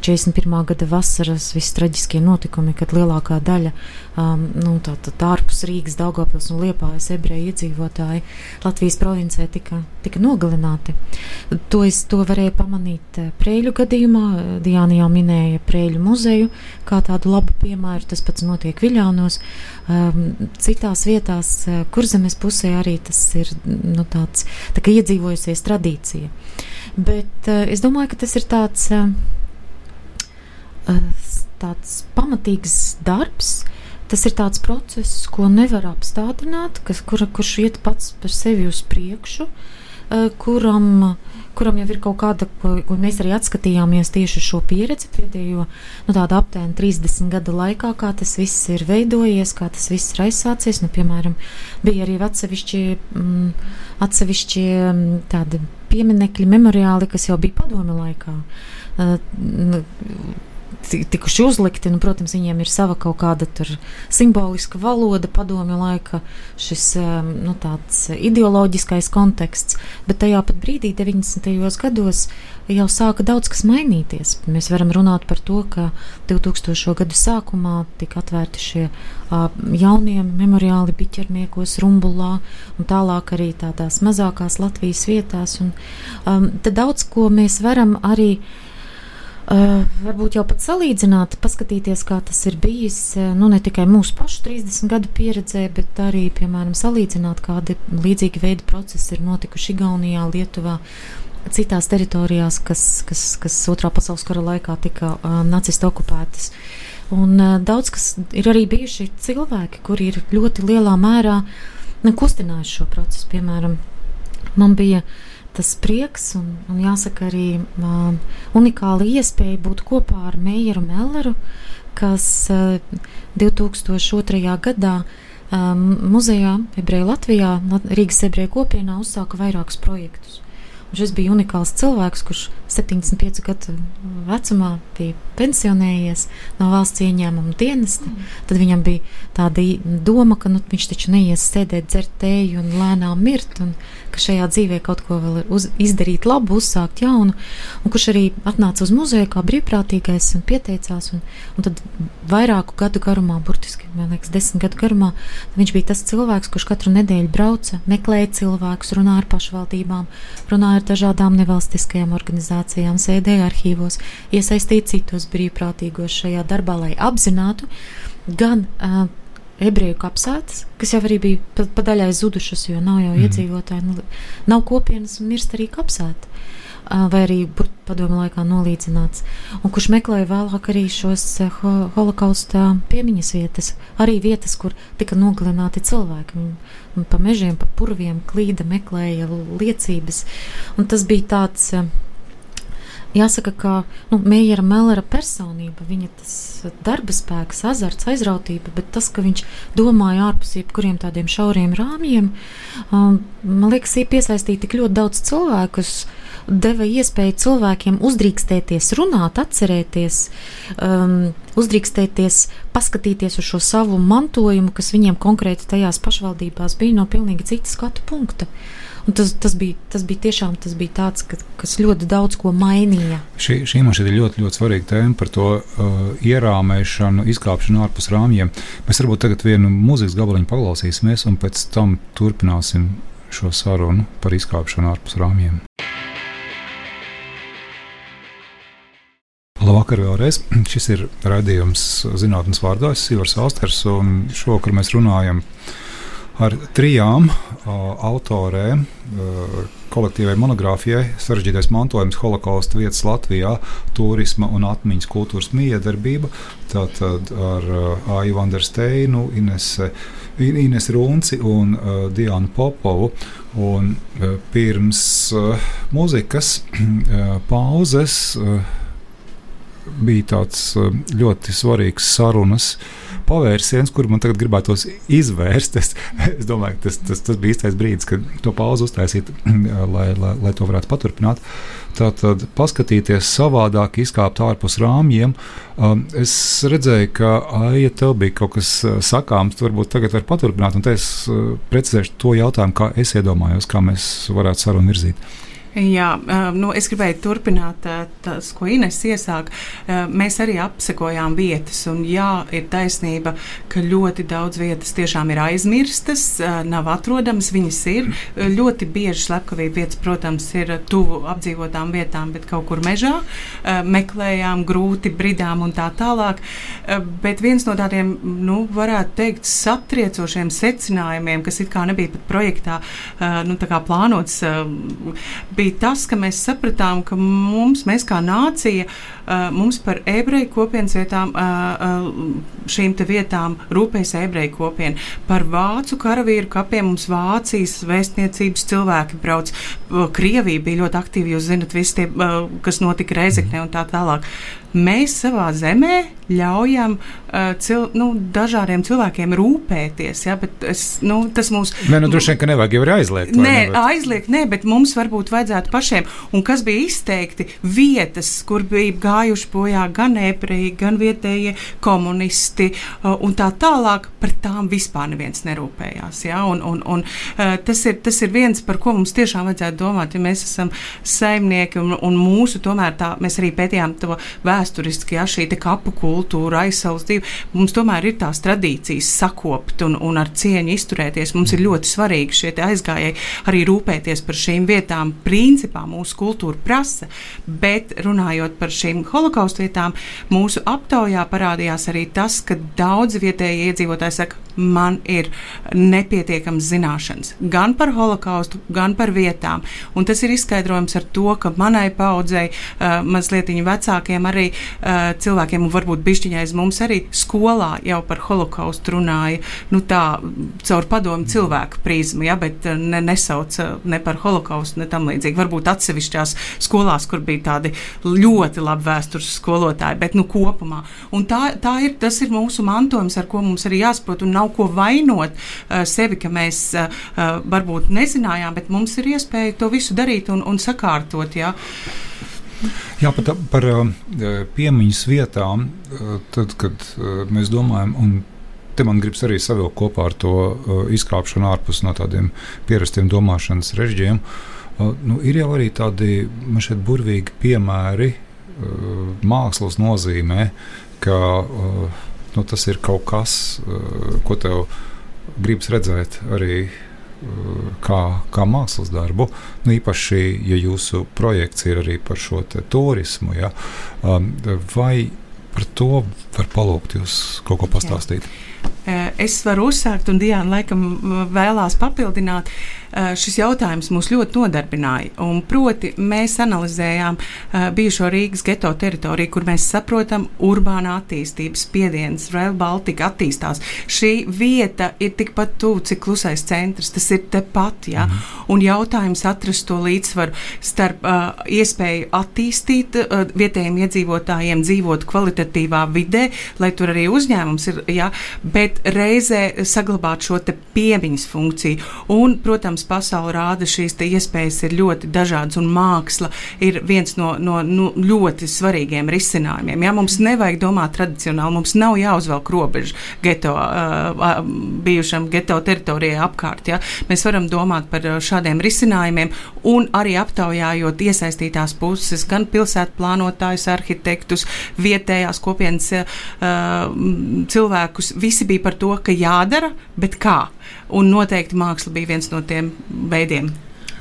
41. gada vasaras vistraģiskie notikumi, kad lielākā daļa um, nu, tā, tā, ārpus Rīgas, Daugopils un Liepājas ebreju iedzīvotāji Latvijas provincē tika, tika nogalināti. To es to varēju pamanīt eh, Prēļu gadījumā. Diāna jau minēja Prēļu muzeju kā tādu labu piemēru. Tas pats notiek Viļānos. Um, citās vietās, eh, kurzemes pusē arī tas ir nu, tāds tā iedzīvojusies tradīcija. Bet uh, es domāju, ka tas ir tāds. Uh, tāds pamatīgs darbs. Tas ir tāds process, ko nevar apstādināt, kas, kura, kurš iet pats par sevi uz priekšu, kuram, kuram jau ir kaut kāda, ko, mēs arī atskatījāmies tieši šo pieredzi pēdējo nu, aptuveni 30 gadu laikā, kā tas viss ir veidojies, kā tas viss ir aizsācies. Nu, piemēram, bija arī atsevišķi, mm, atsevišķi mm, tādi pieminekļi, memoriāli, kas jau bija padomi laikā. Uh, tikuši uzlikti. Nu, protams, viņiem ir sava kaut kāda simboliska valoda, padomju laika, šis nu, ideoloģiskais konteksts, bet tajā pat brīdī, 90. gados, jau sāka daudz kas mainīties. Mēs varam runāt par to, ka 2000. gadu sākumā tika atvērti šie jaunie memoriāli biķerniekos, rumbulā un tālāk arī tādās mazākās Latvijas vietās. Un, um, daudz ko mēs varam arī Uh, varbūt jau pat salīdzināt, paskatīties, kā tas ir bijis nu, ne tikai mūsu pašu 30 gadu pieredzē, bet arī, piemēram, salīdzināt, kādi līdzīgi veidi procesi ir notikuši Igaunijā, Lietuvā, citās teritorijās, kas, kas, kas Otrā pasaules kara laikā tika uh, nacisti okupētas. Un uh, daudz kas ir arī bijuši cilvēki, kuri ir ļoti lielā mērā nu, kustinājuši šo procesu. Piemēram, man bija uh, tas prieks un, un jāsaka arī uh, unikāla iespēja būt kopā ar Meijeru Melleru, kas uh, 2002. gadā um, muzejā Ebreju Latvijā, Rīgas ebreju kopienā uzsāka vairākus projektus. Un šis bija unikāls cilvēks, kurš 75 gadu vecumā bija pensionējies no valsts ieņēmuma dienesta. Mm. Tad viņam bija tāda doma, ka nu, viņš taču neies sēdēt, dzert tēju un lēnām mirt, un ka šajā dzīvē kaut ko vēl uz, izdarīt labu, uzsākt jaunu. Un kurš arī atnāca uz muzeju kā brīvprātīgais un pieteicās. Un, un tad vairāku gadu garumā, burtiski liekas, desmit gadu garumā, viņš bija tas cilvēks, kurš katru nedēļu brauca, meklēja cilvēkus, runāja ar pašvaldībām, runāja ar dažādām nevalstiskajām organizācijām, sēdēja arhīvos, iesaistīja citus brīvprātīgos šajā darbā, lai apzinātu gan uh, ebreju kapsētas, kas jau arī bija pa, pa daļai zudušas, jo nav jau mm. iedzīvotāji, nu, nav kopienas un mirst arī kapsēta. vai arī padomu laikā nolīdzināts, un kurš meklēja vēlāk arī šos ho holokausta piemiņas vietas, arī vietas, kur tika nogalināti cilvēki. Un, pa mežiem, pa purviem klīda meklēja liecības, un tas bija tāds. Jāsaka, ka nu, Meijera Mellera personība, viņa darba spēks, azarts, aizrautība, bet tas, ka viņš domāja ārpus jebkuriem tādiem šauriem rāmjiem, um, man liekas, piesaistīja tik ļoti daudz cilvēkus, uh, deva iespēju cilvēkiem uzdrīkstēties, runāt, atcerēties, um, uzdrīkstēties, paskatīties uz šo savu mantojumu, kas viņiem konkrēti tajās pašvaldībās bija no pilnīgi citas skatu punkta. Un tas, tas, bija, tas bija tiešām tas bija tāds, ka, kas ļoti daudz ko mainīja. Šī, šī man šķiet ļoti, ļoti svarīga tēma par to uh, ierāmēšanu, izkāpšanu ārpus rāmjiem. Mēs varbūt tagad vienu mūzikas gabaliņu paklausīsimies, un pēc tam turpināsim šo sarunu par izkāpšanu ārpus rāmjiem. Labvakar vēlreiz. Šis ir raidījums zinātnes vārdā. Es esmu Ivars Austers, un šovakar mēs runājam ar trijām uh, autorēm uh, kolektīvai monogrāfijai Sarežģītais mantojums holokausta vietas Latvijā, turisma un atmiņas kultūras miedarbība. Tātad ar uh, Aiju Vandersteinu, Inese, Ines Runci un uh, Diānu Popovu. Un, uh, pirms uh, muzikas uh, pauzes. Uh, bija tāds eh, ļoti svarīgs sarunas pavērsiens, kur man tagad gribētos izvērst. Es, es domāju, ka tas, tas, tas bija īstais brīdis, kad to pauzu uztaisīt, lai, lai, lai to varētu paturpināt. Tātad paskatīties savādāk, izkāpt ārpus rāmjiem. Um, es redzēju, ka Aija, tev bija kaut kas uh, sakāms, tu varbūt tagad var paturpināt, un es uh, precizēšu to jautājumu, kā es iedomājos, kā mēs varētu sarunu virzīt. Jā, nu, es gribēju turpināt tas, ko Ines iesāka. Mēs arī apsekojām vietas, un jā, ir taisnība, ka ļoti daudz vietas tiešām ir aizmirstas, nav atrodamas. Viņas ir ļoti bieži slepkavība vietas, protams, ir tuvu apdzīvotām vietām, bet kaut kur mežā meklējām grūti bridām un tā tālāk. Bet viens no tādiem, nu, varētu teikt, satriecošiem secinājumiem, kas it kā nebija pat projektā nu, plānots bija tas, ka mēs sapratām, ka mums, mēs kā nācija, mums par ebreju kopienas vietām, šīm vietām rūpējas ebreju kopiena. Par vācu karavīru kapiem mums Vācijas vēstniecības cilvēki brauc. Krievija bija ļoti aktīva, jūs zinat, visi tie, kas notika Reizekne un tā tālāk mēs savā zemē ļaujam uh, cil, nu, dažādiem cilvēkiem rūpēties. Ja, es, nu, tas mums. Nē, nu, droši vien, ka nevajag jau aizliegt. Nē, aizliegt, nē, bet mums varbūt vajadzētu pašiem. Un kas bija izteikti vietas, kur bija gājuši bojā gan ebreji, gan vietējie komunisti uh, un tā tālāk, par tām vispār neviens nerūpējās. Ja, un, un, un, uh, tas, ir, tas ir viens, par ko mums tiešām vajadzētu domāt, ja mēs esam saimnieki un, un mūsu tomēr tā, mēs arī pētījām to vēsturi vēsturiski, ja šī kapu kultūra, aizsaucība, mums tomēr ir tās tradīcijas sakopt un, un ar cieņu izturēties. Mums ir ļoti svarīgi šie aizgājēji arī rūpēties par šīm vietām. Principā mūsu kultūra prasa, bet runājot par šīm holokaustu vietām, mūsu aptaujā parādījās arī tas, ka daudzi vietējie iedzīvotāji saka, man ir nepietiekams zināšanas gan par holokaustu, gan par vietām. Un tas ir izskaidrojums ar to, ka manai paudzei, uh, mazliet vecākiem arī uh, cilvēkiem, un varbūt bišķiņai aiz mums arī skolā jau par holokaustu runāja, nu tā, caur padomu cilvēku prizmu, ja, bet ne, nesauc ne par holokaustu, ne tam līdzīgi. Varbūt atsevišķās skolās, kur bija tādi ļoti labi vēstures skolotāji, bet nu kopumā. Un tā, tā ir, tas ir mūsu mantojums, ar ko mums arī jāsaprot, un nav ko vainot uh, sevi, ka mēs uh, varbūt nezinājām, bet mums ir iespēja to visu darīt un, un sakārtot. Ja. Jā, par, par piemiņas vietām, tad, kad mēs domājam, un te man gribas arī savilkt kopā ar to izkāpšanu ārpus no tādiem pierastiem domāšanas režģiem, nu, ir jau arī tādi šeit burvīgi piemēri mākslas nozīmē, ka nu, tas ir kaut kas, ko tev gribas redzēt arī kā, kā mākslas darbu. Nu, īpaši, ja jūsu projekts ir arī par šo turismu, ja, um, vai par to var palūgt jūs kaut ko pastāstīt? Jā. Es varu uzsākt, un Diana laikam vēlās papildināt. Šis jautājums mūs ļoti nodarbināja. Proti, mēs analizējām bijušo Rīgas geto teritoriju, kur mēs saprotam, urbāna attīstības spiediens, Rail Baltica attīstās. Šī vieta ir tikpat tuvu, cik klusais centrs. Tas ir tepat, ja? Mm. Un jautājums atrast to līdzsvaru starp uh, iespēju attīstīt uh, vietējiem iedzīvotājiem, dzīvot kvalitatīvā vidē, lai tur arī uzņēmums ir, ja? Bet reizē saglabāt šo piemiņas funkciju. Un, protams, pasaule rāda šīs iespējas ir ļoti dažādas, un māksla ir viens no, no, no ļoti svarīgiem risinājumiem. Ja? Mums nevajag domāt tradicionāli, mums nav jāuzvelk robeža geto, uh, bijušam geto teritorijai apkārt. Ja? Mēs varam domāt par šādiem risinājumiem un arī aptaujājot iesaistītās puses, gan pilsētu plānotājus, arhitektus, vietējās kopienas uh, cilvēkus. Visi bija par to, ka jādara, bet kā. Un noteikti māksla bija viens no tiem veidiem.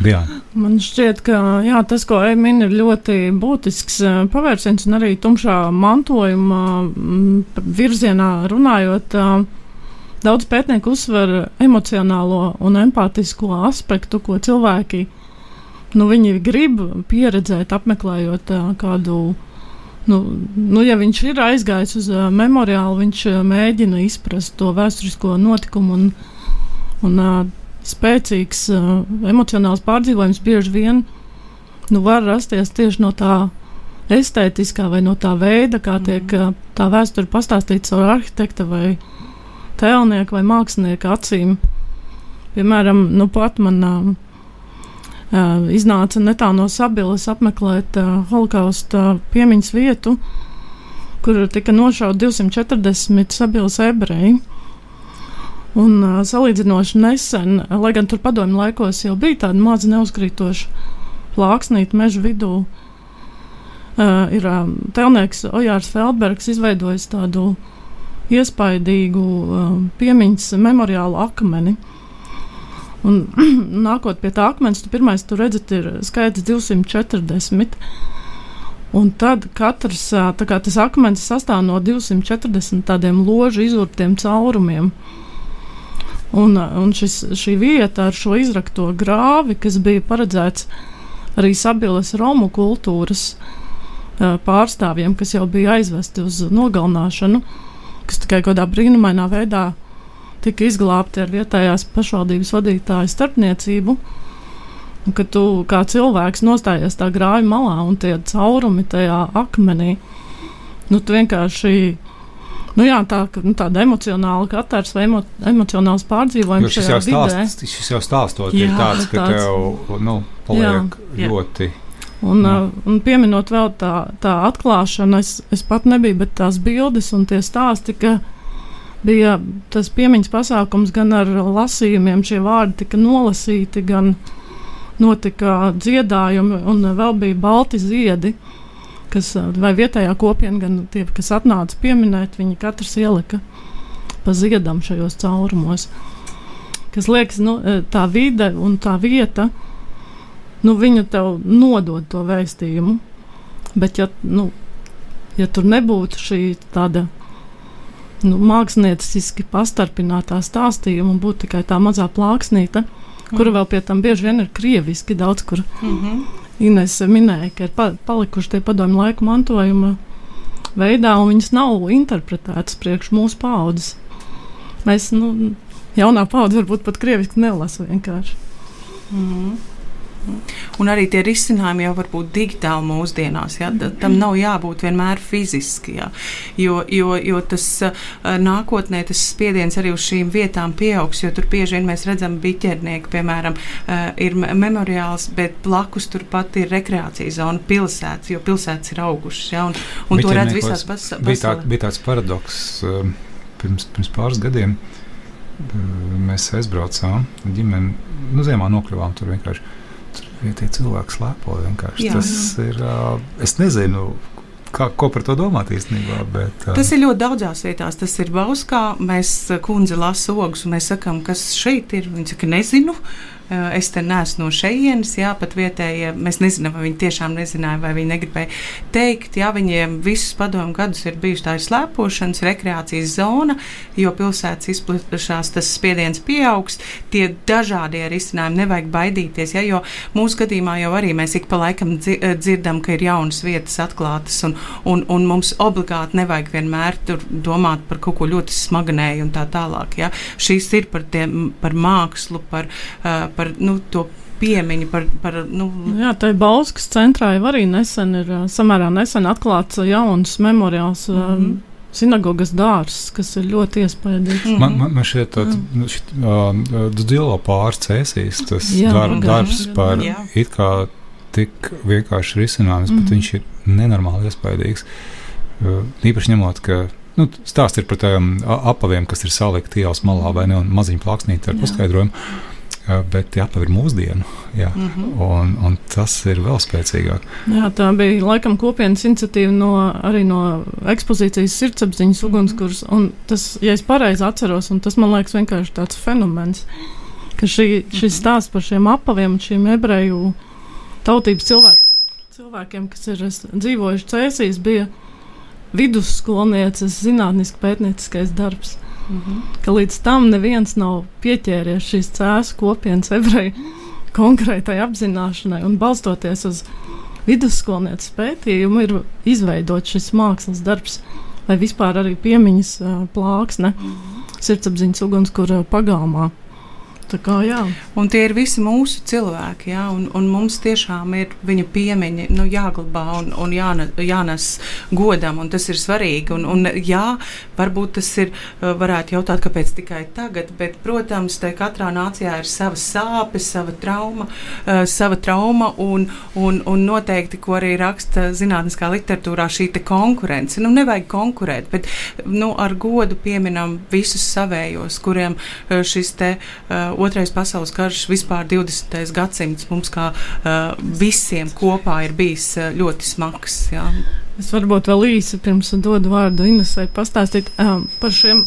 Jā. Man šķiet, ka jā, tas, ko Emīna ir ļoti būtisks uh, pavērsiens, un arī tumšā mantojuma uh, virzienā runājot, uh, daudz pētnieku uzsver emocionālo un empātisko aspektu, ko cilvēki nu, grib pieredzēt, apmeklējot uh, kādu Nu, nu, ja viņš ir aizgājis uz uh, memoriālu, viņš uh, mēģina izprast to vēsturisko notikumu un, un uh, spēcīgs uh, emocionāls pārdzīvojums bieži vien nu, var rasties tieši no tā estētiskā vai no tā veida, kā tiek uh, tā vēsture pastāstīta caur arhitekta vai tēlnieka vai mākslinieka acīm. Piemēram, nu pat man. Uh, uh, iznāca netālu no Sabilas apmeklēt uh, holokausta piemiņas vietu, kur tika nošauti 240 Sabilas ebreji. Un uh, salīdzinoši nesen, lai gan tur padomju laikos jau bija tāda maza neuzkrītoša plāksnīta meža vidū, uh, ir uh, telnieks Ojārs Feldbergs izveidojis tādu iespaidīgu uh, piemiņas memoriālu akmeni. Uh, Un, nākot pie tā akmens, tu pirmais tu redzi, ir skaits 240. Un tad katrs kā, akmens sastāv no 240 tādiem ložu izurtiem caurumiem. Un, un šis, šī vieta ar šo izrakto grāvi, kas bija paredzēts arī sabiedrības romu kultūras pārstāvjiem, kas jau bija aizvesti uz nogalināšanu, kas tikai kādā brīnumainā veidā tika izglābti ar vietējās pašvaldības vadītāju starpniecību. Kad tu kā cilvēks nostājies tā grāva malā un tie caurumi tajā akmenī, nu, tu vienkārši. Nu jā, tā, nu, tāda emocionāla katrs vai emo, emocionāls pārdzīvojums. Šis jau, stāst, šis jau stāstot, jā, ir tāds, ka tāds, tev nu, paliek jā, ļoti. Un, uh, un pieminot vēl tā, tā atklāšana, es, es pat nebiju, bet tās bildes un tie stāsti, ka, bija tas piemiņas pasākums gan ar lasījumiem, šie vārdi tika nolasīti, gan notika dziedājumi, un vēl bija balti ziedi, kas vai vietējā kopiena, gan tie, kas atnāca pieminēt, viņi katrs ielika pa ziedam šajos caurumos. Kas liekas, nu, tā vide un tā vieta, nu, viņa tev nodod to vēstījumu. Bet, ja, nu, ja tur nebūtu šī tāda nu, mākslinieciski pastarpinātā stāstījuma un būtu tikai tā mazā plāksnīte, mm. kura vēl pie tam bieži vien ir krieviski daudz kur. Mm -hmm. Ines minēja, ka ir pa, palikuši tie padomju laiku mantojuma veidā, un viņas nav interpretētas priekš mūsu paudzes. Mēs, nu, jaunā paudze varbūt pat krieviski nelasa vienkārši. Mm -hmm. Un arī tie risinājumi jau var būt digitāli mūsdienās. Ja? Tam nav jābūt vienmēr fiziski. Ja? Jo, jo, jo tas nākotnē tas spiediens arī uz šīm vietām pieaugs. Tur bieži vien mēs redzam, biķernieki, piemēram, ir memoriāls, bet blakus turpat ir rekreācijas zona, pilsētas, jo pilsētas ir augušas. Ja? Un, un to redz visās pasaulē. Bija, tā, bija tāds paradoks pirms, pirms pāris gadiem. Mēs aizbraucām, ģimene, nu, ziemā nokļuvām tur vienkārši vietējie cilvēki slēpo. Vienkārši. Tas ir. Es nezinu, Kā, ko par to domāt īstenībā? Bet, uh... Tas ir ļoti daudzās vietās. Tas ir Bauskā. Mēs kundze lasa ogus, un mēs sakām, kas šeit ir. Viņa saka, nezinu. uh, es te neesmu no šejienes, jā, pat vietējie, mēs nezinām, vai viņi tiešām nezināja, vai viņi negribēja teikt, jā, viņiem visus padomu gadus ir bijuši tā slēpošanas, rekreācijas zona, jo pilsētas izplatšās, tas spiediens pieaugs, tie dažādie risinājumi nevajag baidīties, jā, jo mūsu gadījumā jau arī mēs ik pa laikam dzirdam, ka ir jaunas vietas atklātas, un, un, un mums obligāti nevajag vienmēr tur domāt par kaut ko ļoti smagnēju un tā tālāk. Ja? Šīs ir par, tiem, par mākslu, par, uh, par nu, to piemiņu par. par nu. Jā, tā ir Bauskas centrā jau arī nesen ir samērā nesen atklāts jauns memoriāls. Mm -hmm. Sinagogas dārsts, kas ir ļoti iespaidīgs. Mm -hmm. Man, man, man šeit tāds mm. uh, dzilo pārcēsīs, tas jā, dar, gan, darbs gan, par jā. it kā tik vienkārši risinājums, mm -hmm. bet viņš ir nenormāli iespaidīgs. Uh, īpaši ņemot, ka Nu, stāsts ir par tādiem apaviem, kas ir salikti ielas malā vai ne, un maziņu plāksnīti ar jā. Paskaidrojumu. Bet ir mūsdienu, jā, mm -hmm. un, un tas ir vēl spēcīgāk. Jā, tā bija laikam kopienas iniciatīva no, arī no ekspozīcijas sirdsapziņas ugunskurs. Un tas, ja es pareizi atceros, un tas man liekas vienkārši tāds fenomens, ka šī, šis mhm. stāsts par šiem apaviem un šiem ebreju tautības cilvēkiem, cilvēkiem kas ir dzīvojuši cēsīs, bija vidusskolnieces zinātniski pētnieciskais darbs. -hmm. Ka līdz tam neviens nav pieķēries šīs cēsu kopienas ebreju konkrētai apzināšanai un balstoties uz vidusskolnieces pētījumu ir izveidots šis mākslas darbs vai vispār arī piemiņas plāksne -hmm. sirdsapziņas ugunskura pagalmā. Kā, jā. un tie ir visi mūsu cilvēki, jā, un, un mums tiešām ir viņa piemiņa nu, jāglabā un, un jānes, jānes godam, un tas ir svarīgi. Un, un, jā, varbūt tas ir, varētu jautāt, kāpēc tikai tagad, bet, protams, te katrā nācijā ir savas sāpes, sava trauma, uh, sava trauma un, un, un noteikti, ko arī raksta zinātniskā literatūrā, šī konkurence. Nu, nevajag konkurēt, bet nu, ar godu pieminam visus savējos, kuriem uh, šis te uh, Otrais pasaules karš, vispār 20. gadsimts mums kā uh, visiem kopā ir bijis uh, ļoti smags. Jā. Es varbūt vēl īsi pirms dodu vārdu Inesai pastāstīt um, par šiem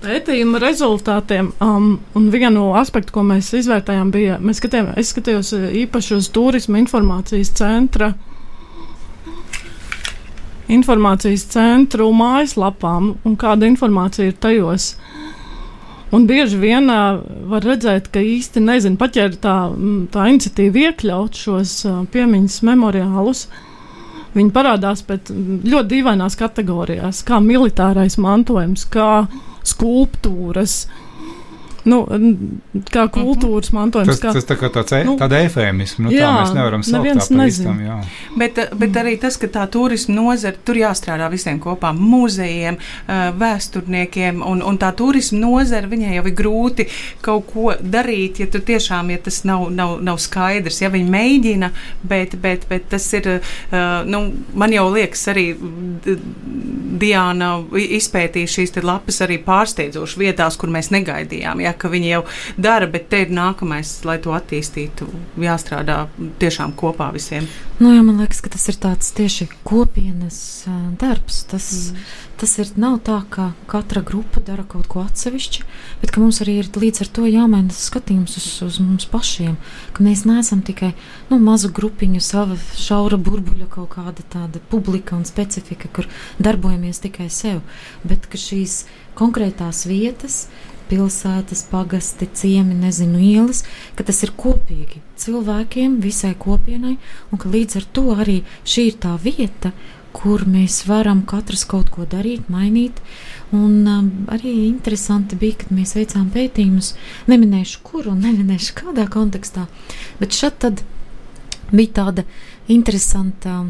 pētījuma rezultātiem. Um, un vienu aspektu, ko mēs izvērtējām, bija, mēs skatījām, es skatījos īpaši uz turisma informācijas centra. Informācijas centru mājaslapām un kāda informācija ir tajos. Un bieži vien var redzēt, ka īsti nezinu, pat ja ir tā, tā iniciatīva iekļaut šos piemiņas memoriālus. Viņi parādās pēc ļoti dīvainās kategorijās, kā militārais mantojums, kā skulptūras, uh, nu, kā mhm. kultūras mantojums. Tas, kā, tas tā kā tāds e, nu, efēmisms, nu, jā, tā mēs nevaram saukt tā visam, jā. Bet, bet arī tas, ka tā turisma nozara, tur jāstrādā visiem kopā, muzejiem, vēsturniekiem, un, un tā turisma nozara, viņai jau ir grūti kaut ko darīt, ja tu tiešām, ja tas nav, nav, nav skaidrs, ja viņi mēģina, bet, bet, bet tas ir, nu, man jau liekas arī Diana izpētīja šīs lapas arī pārsteidzoši vietās, kur mēs negaidījām. Ja? Ja, ka viņi jau dara, bet te ir nākamais, lai to attīstītu, jāstrādā tiešām kopā visiem. Nu, jā, man liekas, ka tas ir tāds tieši kopienas darbs. Tas, mm. tas ir, nav tā, ka katra grupa dara kaut ko atsevišķi, bet ka mums arī ir līdz ar to jāmaina skatījums uz, uz mums pašiem. Ka mēs neesam tikai nu, mazu grupiņu, sava šaura burbuļa kaut kāda tāda publika un specifika, kur darbojamies tikai sev, bet ka šīs konkrētās vietas pilsētas, pagasti, ciemi, nezinu, ielas, ka tas ir kopīgi cilvēkiem, visai kopienai, un ka līdz ar to arī šī ir tā vieta, kur mēs varam katrs kaut ko darīt, mainīt. Un um, arī interesanti bija, kad mēs veicām pētījumus. Neminēšu, kur un neminēšu kādā kontekstā, bet šeit bija tāda interesanta.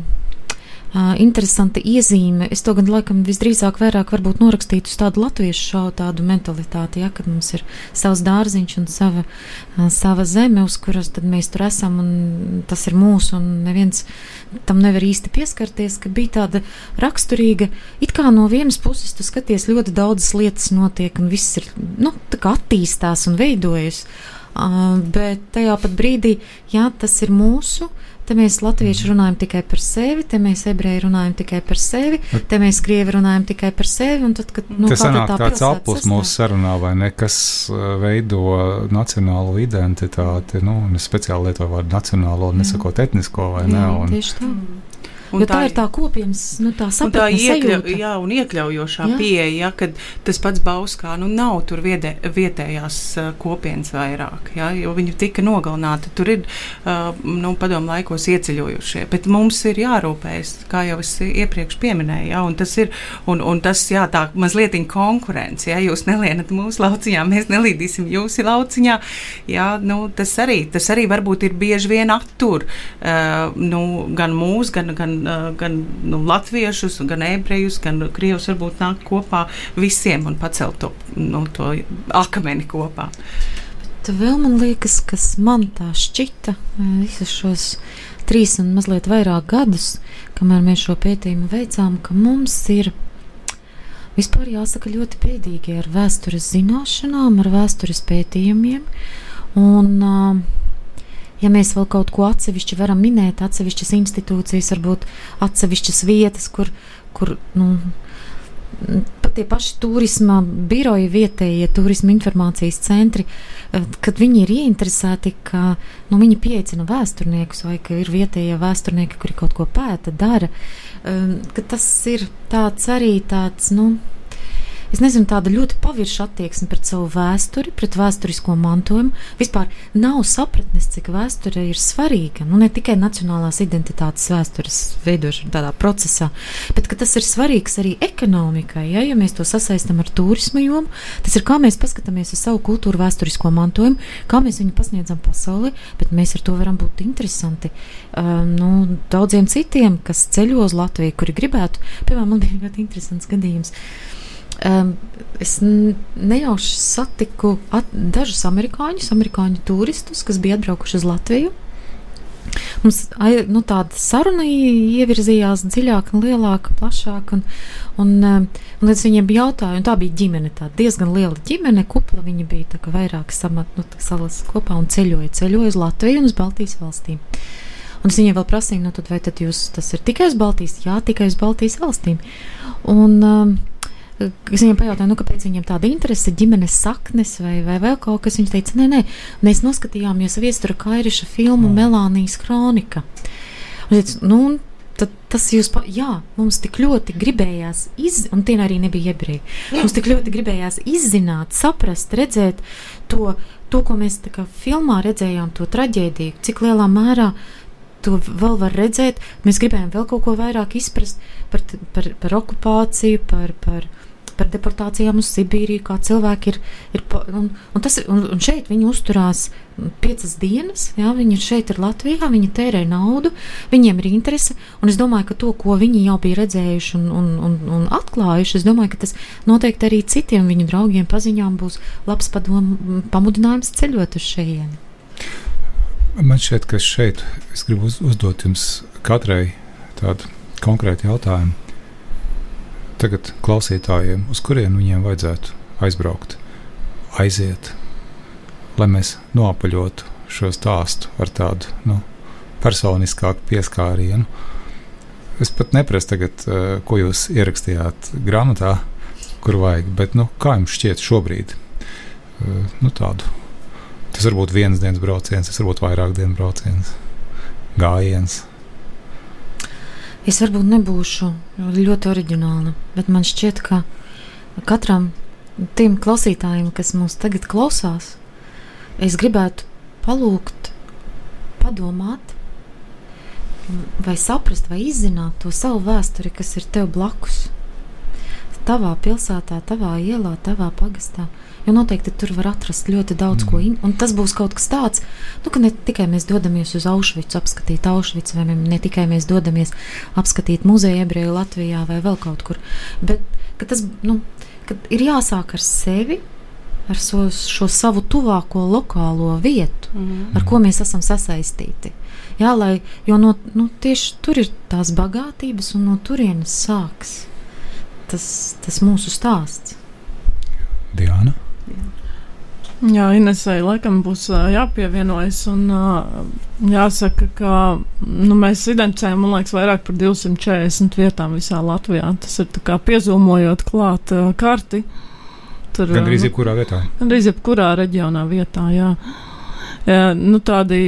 Uh, Uh, interesanta iezīme. Es to gan laikam visdrīzāk vairāk varbūt norakstītu uz tādu latviešu šaubu tādu mentalitāti, ja, kad mums ir savs dārziņš un sava, uh, sava zeme, uz kuras tad mēs tur esam, un tas ir mūsu, un neviens tam nevar īsti pieskarties, ka bija tāda raksturīga, it kā no vienas puses tu skaties ļoti daudzas lietas notiek, un viss ir, nu, tā kā attīstās un veidojas, Uh, bet tajā pat brīdī, jā, tas ir mūsu. Te mēs latvieši runājam tikai par sevi, te mēs ebreji runājam tikai par sevi, te mēs krievi runājam tikai par sevi. Tad, kad, nu, Tas sanāk tā tāds aplis mūsu sarunā, vai ne, kas veido nacionālo identitāti, nu, speciāli lietoju vārdu nacionālo, nesakot etnisko vai ne. Un, tieši tā. Un jo tā, tā ir tā kopienas, nu, tā sapratne, tā iekļau, jā, un iekļaujošā jā. pieeja, ja, kad tas pats Bauskā, nu, nav tur viedē, vietējās uh, kopienas vairāk, ja, jo viņi tika nogalināti. Tur ir, uh, nu, padomu laikos ieceļojušie, bet mums ir jārūpējas, kā jau es iepriekš pieminēju, ja, un tas ir, un, un tas, jā, tā mazliet konkurence, ja, jūs nelienat mūsu lauciņā, mēs nelīdīsim jūsu lauciņā, jā, nu, tas arī, tas arī varbūt ir bieži vien attur, uh, nu, gan mūs, gan, gan gan, gan nu, latviešus, gan ebrejus, gan krievus varbūt nākt kopā visiem un pacelt to, nu, to akmeni kopā. Bet vēl man liekas, kas man tā šķita visus šos trīs un mazliet vairāk gadus, kamēr mēs šo pētījumu veicām, ka mums ir vispār jāsaka ļoti pēdīgi ar vēstures zināšanām, ar vēstures pētījumiem. Un, uh, ja mēs vēl kaut ko atsevišķi varam minēt, atsevišķas institūcijas, varbūt atsevišķas vietas, kur, kur nu, tie paši turisma biroji, vietējie turisma informācijas centri, eh, kad viņi ir ieinteresēti, ka nu, viņi pieaicina vēsturniekus vai ka ir vietējie vēsturnieki, kuri kaut ko pēta, dara, eh, ka tas ir tāds arī tāds, nu, es nezinu, tāda ļoti pavirša attieksme pret savu vēsturi, pret vēsturisko mantojumu. Vispār nav sapratnes, cik vēsture ir svarīga. Nu, ne tikai nacionālās identitātes vēstures veidošana tādā procesā, bet tas ir svarīgs arī ekonomikai. Ja, ja mēs to sasaistām ar turismu jomu, tas ir kā mēs paskatāmies uz savu kultūru vēsturisko mantojumu, kā mēs viņu pasniedzam pasaulē, bet mēs ar to varam būt interesanti. Um, nu, daudziem citiem, kas ceļo uz Latviju, kuri gribētu, piemēram, man bija ļoti interesants gadījums. Uh, Um, es nejauši satiku at, dažus amerikāņus, amerikāņu turistus, kas bija atbraukuši uz Latviju. Mums nu, tāda saruna ievirzījās dziļāk, lielāka, plašāka. Un, un, un es viņiem jautāju, un tā bija ģimene, tā diezgan liela ģimene, kupla. Viņi bija vairāk samat, nu, salas kopā un ceļoja, ceļoja uz Latviju un uz Baltijas valstīm. Un es viņiem vēl prasīju, nu, tad, vai tad jūs, tas ir tikai uz Baltijas? Jā, tikai uz Baltijas valstīm. Un, um, Es viņam pajautāju, nu, kāpēc viņam tāda interese, ģimenes saknes vai, vai vēl kaut kas. Viņš teica, nē, nē, mēs noskatījāmies viestura Kairiša filmu mm. Melānijas kronika. Un, teica, nu, tad tas jūs, pa, jā, mums tik ļoti gribējās, iz, un tie arī nebija ebreji, mums tik ļoti gribējās izzināt, saprast, redzēt to, to ko mēs kā filmā redzējām, to traģēdiju, cik lielā mērā to vēl var redzēt. Mēs gribējām vēl kaut ko vairāk izprast par, par, par okupāciju, par, par, par deportācijām uz Sibīriju, kā cilvēki ir. ir un, un, tas, un, un šeit viņi uzturās piecas dienas, jā, viņi šeit ir Latvijā, viņi tērē naudu, viņiem ir interese. Un es domāju, ka to, ko viņi jau bija redzējuši un, un, un, un atklājuši, es domāju, ka tas noteikti arī citiem viņu draugiem, paziņām būs labs padom, pamudinājums ceļot uz šejieni. Man šķiet, ka šeit es gribu uz, uzdot jums katrai tādu konkrētu jautājumu tagad klausītājiem, uz kurien viņiem vajadzētu aizbraukt, aiziet, lai mēs noapaļotu šo stāstu ar tādu nu, personiskāku pieskārienu. Es pat neprasu tagad, uh, ko jūs ierakstījāt grāmatā, kur vajag, bet nu, kā jums šķiet šobrīd? Uh, nu, tādu. Tas var būt viens dienas brauciens, tas var būt vairāk dienu brauciens, gājiens. Es varbūt nebūšu ļoti oriģināla, bet man šķiet, ka katram tiem klausītājiem, kas mūs tagad klausās, es gribētu palūgt, padomāt, vai saprast, vai izzināt to savu vēsturi, kas ir tev blakus. Tavā pilsētā, tavā ielā, tavā pagastā jo noteikti tur var atrast ļoti daudz mm. ko. Un tas būs kaut kas tāds, nu, ka ne tikai mēs dodamies uz Auschwitz, apskatīt Auschwitz, vai ne tikai mēs dodamies apskatīt muzeju ebreju Latvijā vai vēl kaut kur, bet tas nu, ir jāsāk ar sevi. Ar so, šo savu tuvāko lokālo vietu, mm. ar ko mēs esam sasaistīti. Jā, lai, jo no, nu, tieši tur ir tās bagātības, un no turienes sāks tas, tas mūsu stāsts. Diana? Jā, Inesai laikam būs jāpievienojas. Un, jāsaka, ka nu, mēs identificējam, man liekas, vairāk par 240 vietām visā Latvijā. Tas ir piezīmojot klāt karti. Tur, Gan arī jebkurā vietā. Gan arī jebkurā reģionā vietā, jā. jā nu, tādi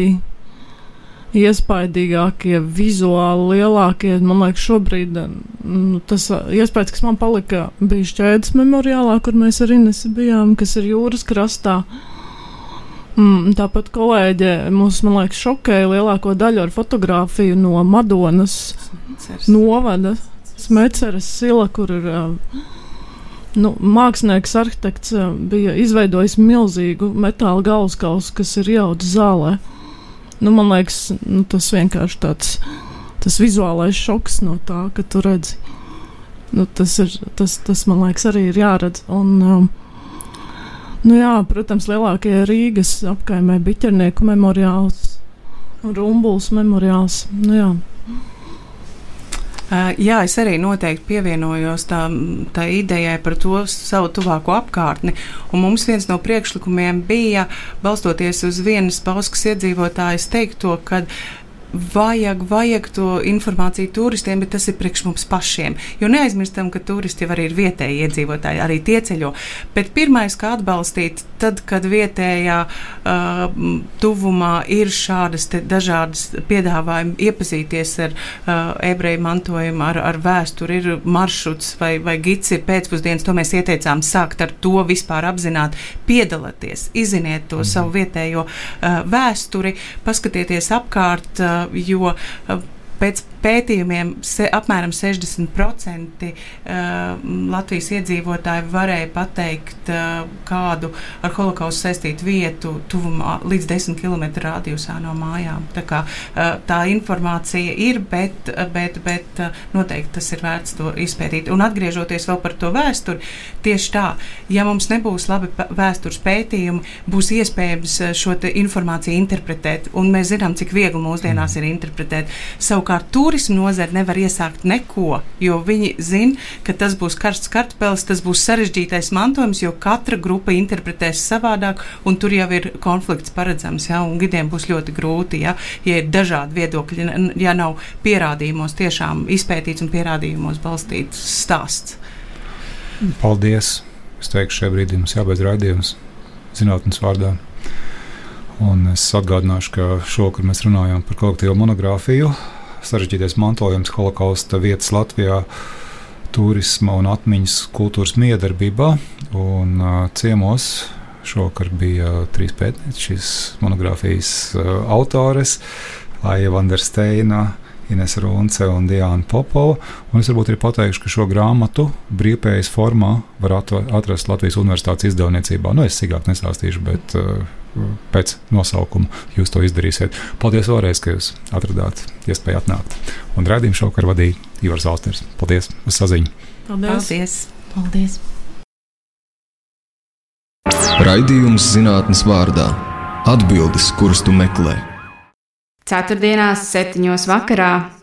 iespaidīgākie, vizuāli lielākie. Man liekas, šobrīd nu, tas iespējas, kas man palika, bija šķēdes memoriālā, kur mēs ar Inesu bijām, kas ir jūras krastā. Mm, tāpat kolēģe mūs, man liekas, šokēja lielāko daļu ar fotografiju no Madonas Smeceres. novada, Smeceres sila, kur ir. Nu, mākslinieks, arhitekts bija izveidojis milzīgu metāla galvaskausu, kas ir jaudas zālē. Nu, man liekas, nu, tas vienkārši tāds tas vizuālais šoks no tā, ka tu redzi. Nu, tas, ir, tas, tas, man liekas, arī ir jāredz. Un, um, nu, jā, protams, lielākie Rīgas apkaimē biķernieku memoriāls Rumbuls memoriāls. Nu, jā. Uh, jā, es arī noteikti pievienojos tā, tā idejai par to savu tuvāko apkārtni. Un mums viens no priekšlikumiem bija, balstoties uz vienas Bauskas iedzīvotājas teikto, ka vajag, vajag to informāciju turistiem, bet tas ir priekš mums pašiem. Jo neaizmirstam, ka turisti jau arī ir vietēji iedzīvotāji, arī tie ceļo. Bet pirmais, kā atbalstīt, tad, kad vietējā uh, tuvumā ir šādas dažādas piedāvājumi, iepazīties ar uh, ebreju mantojumu, ar, ar vēsturi, ir maršruts vai, vai gids ir pēcpusdienas, to mēs ieteicām sākt ar to vispār apzināt, piedalieties, izziniet to -hmm. savu vietējo uh, vēsturi, paskatieties apkārt. Uh, jo pēc pētījumiem se, apmēram 60% uh, Latvijas iedzīvotāji varēja pateikt uh, kādu ar holokaustu saistītu vietu tuvumā līdz 10 km radiusā no mājām. Tā, kā, uh, tā informācija ir, bet, bet, bet noteikti tas ir vērts to izpētīt. Un atgriežoties vēl par to vēsturi, tieši tā, ja mums nebūs labi vēstures pētījumi, būs iespējams šo informāciju interpretēt, un mēs zinām, cik viegli mūsdienās ir interpretēt. Savukārt, tur turismu nozare nevar iesākt neko, jo viņi zina, ka tas būs karsts kartupēlis, tas būs sarežģītais mantojums, jo katra grupa interpretēs savādāk, un tur jau ir konflikts paredzams, ja, gidiem būs ļoti grūti, ja, ja ir dažādi viedokļi, ja nav pierādījumos tiešām izpētīts un pierādījumos balstīts stāsts. Paldies! Es teikšu, šajā brīdī mums jābeidz raidījums zinātnes vārdā. Un es atgādināšu, ka šovakar mēs runājām par kolektīvo monogrāfiju sarežģītais mantojums holokausta vietas Latvijā, turisma un atmiņas kultūras miedarbībā. Un, uh, ciemos šovakar bija trīs pētnieci, šīs monogrāfijas uh, autores - Aija Vandersteina. Ines Runce un Diana Popova. Un es varbūt arī pateikšu, ka šo grāmatu brīvpējas formā var atrast Latvijas Universitātes izdevniecībā. Nu, es sīkāk nesāstīšu, bet uh, pēc nosaukuma jūs to izdarīsiet. Paldies vēlreiz, ka jūs atradāt iespēju atnākt. Un redzējumu šovakar vadīja Ivars Austers. Paldies! Uz saziņu! Paldies! Paldies. Raidījums zinātnes vārdā - atbildes, kuras tu meklē. Ceturtdienās, septiņos vakarā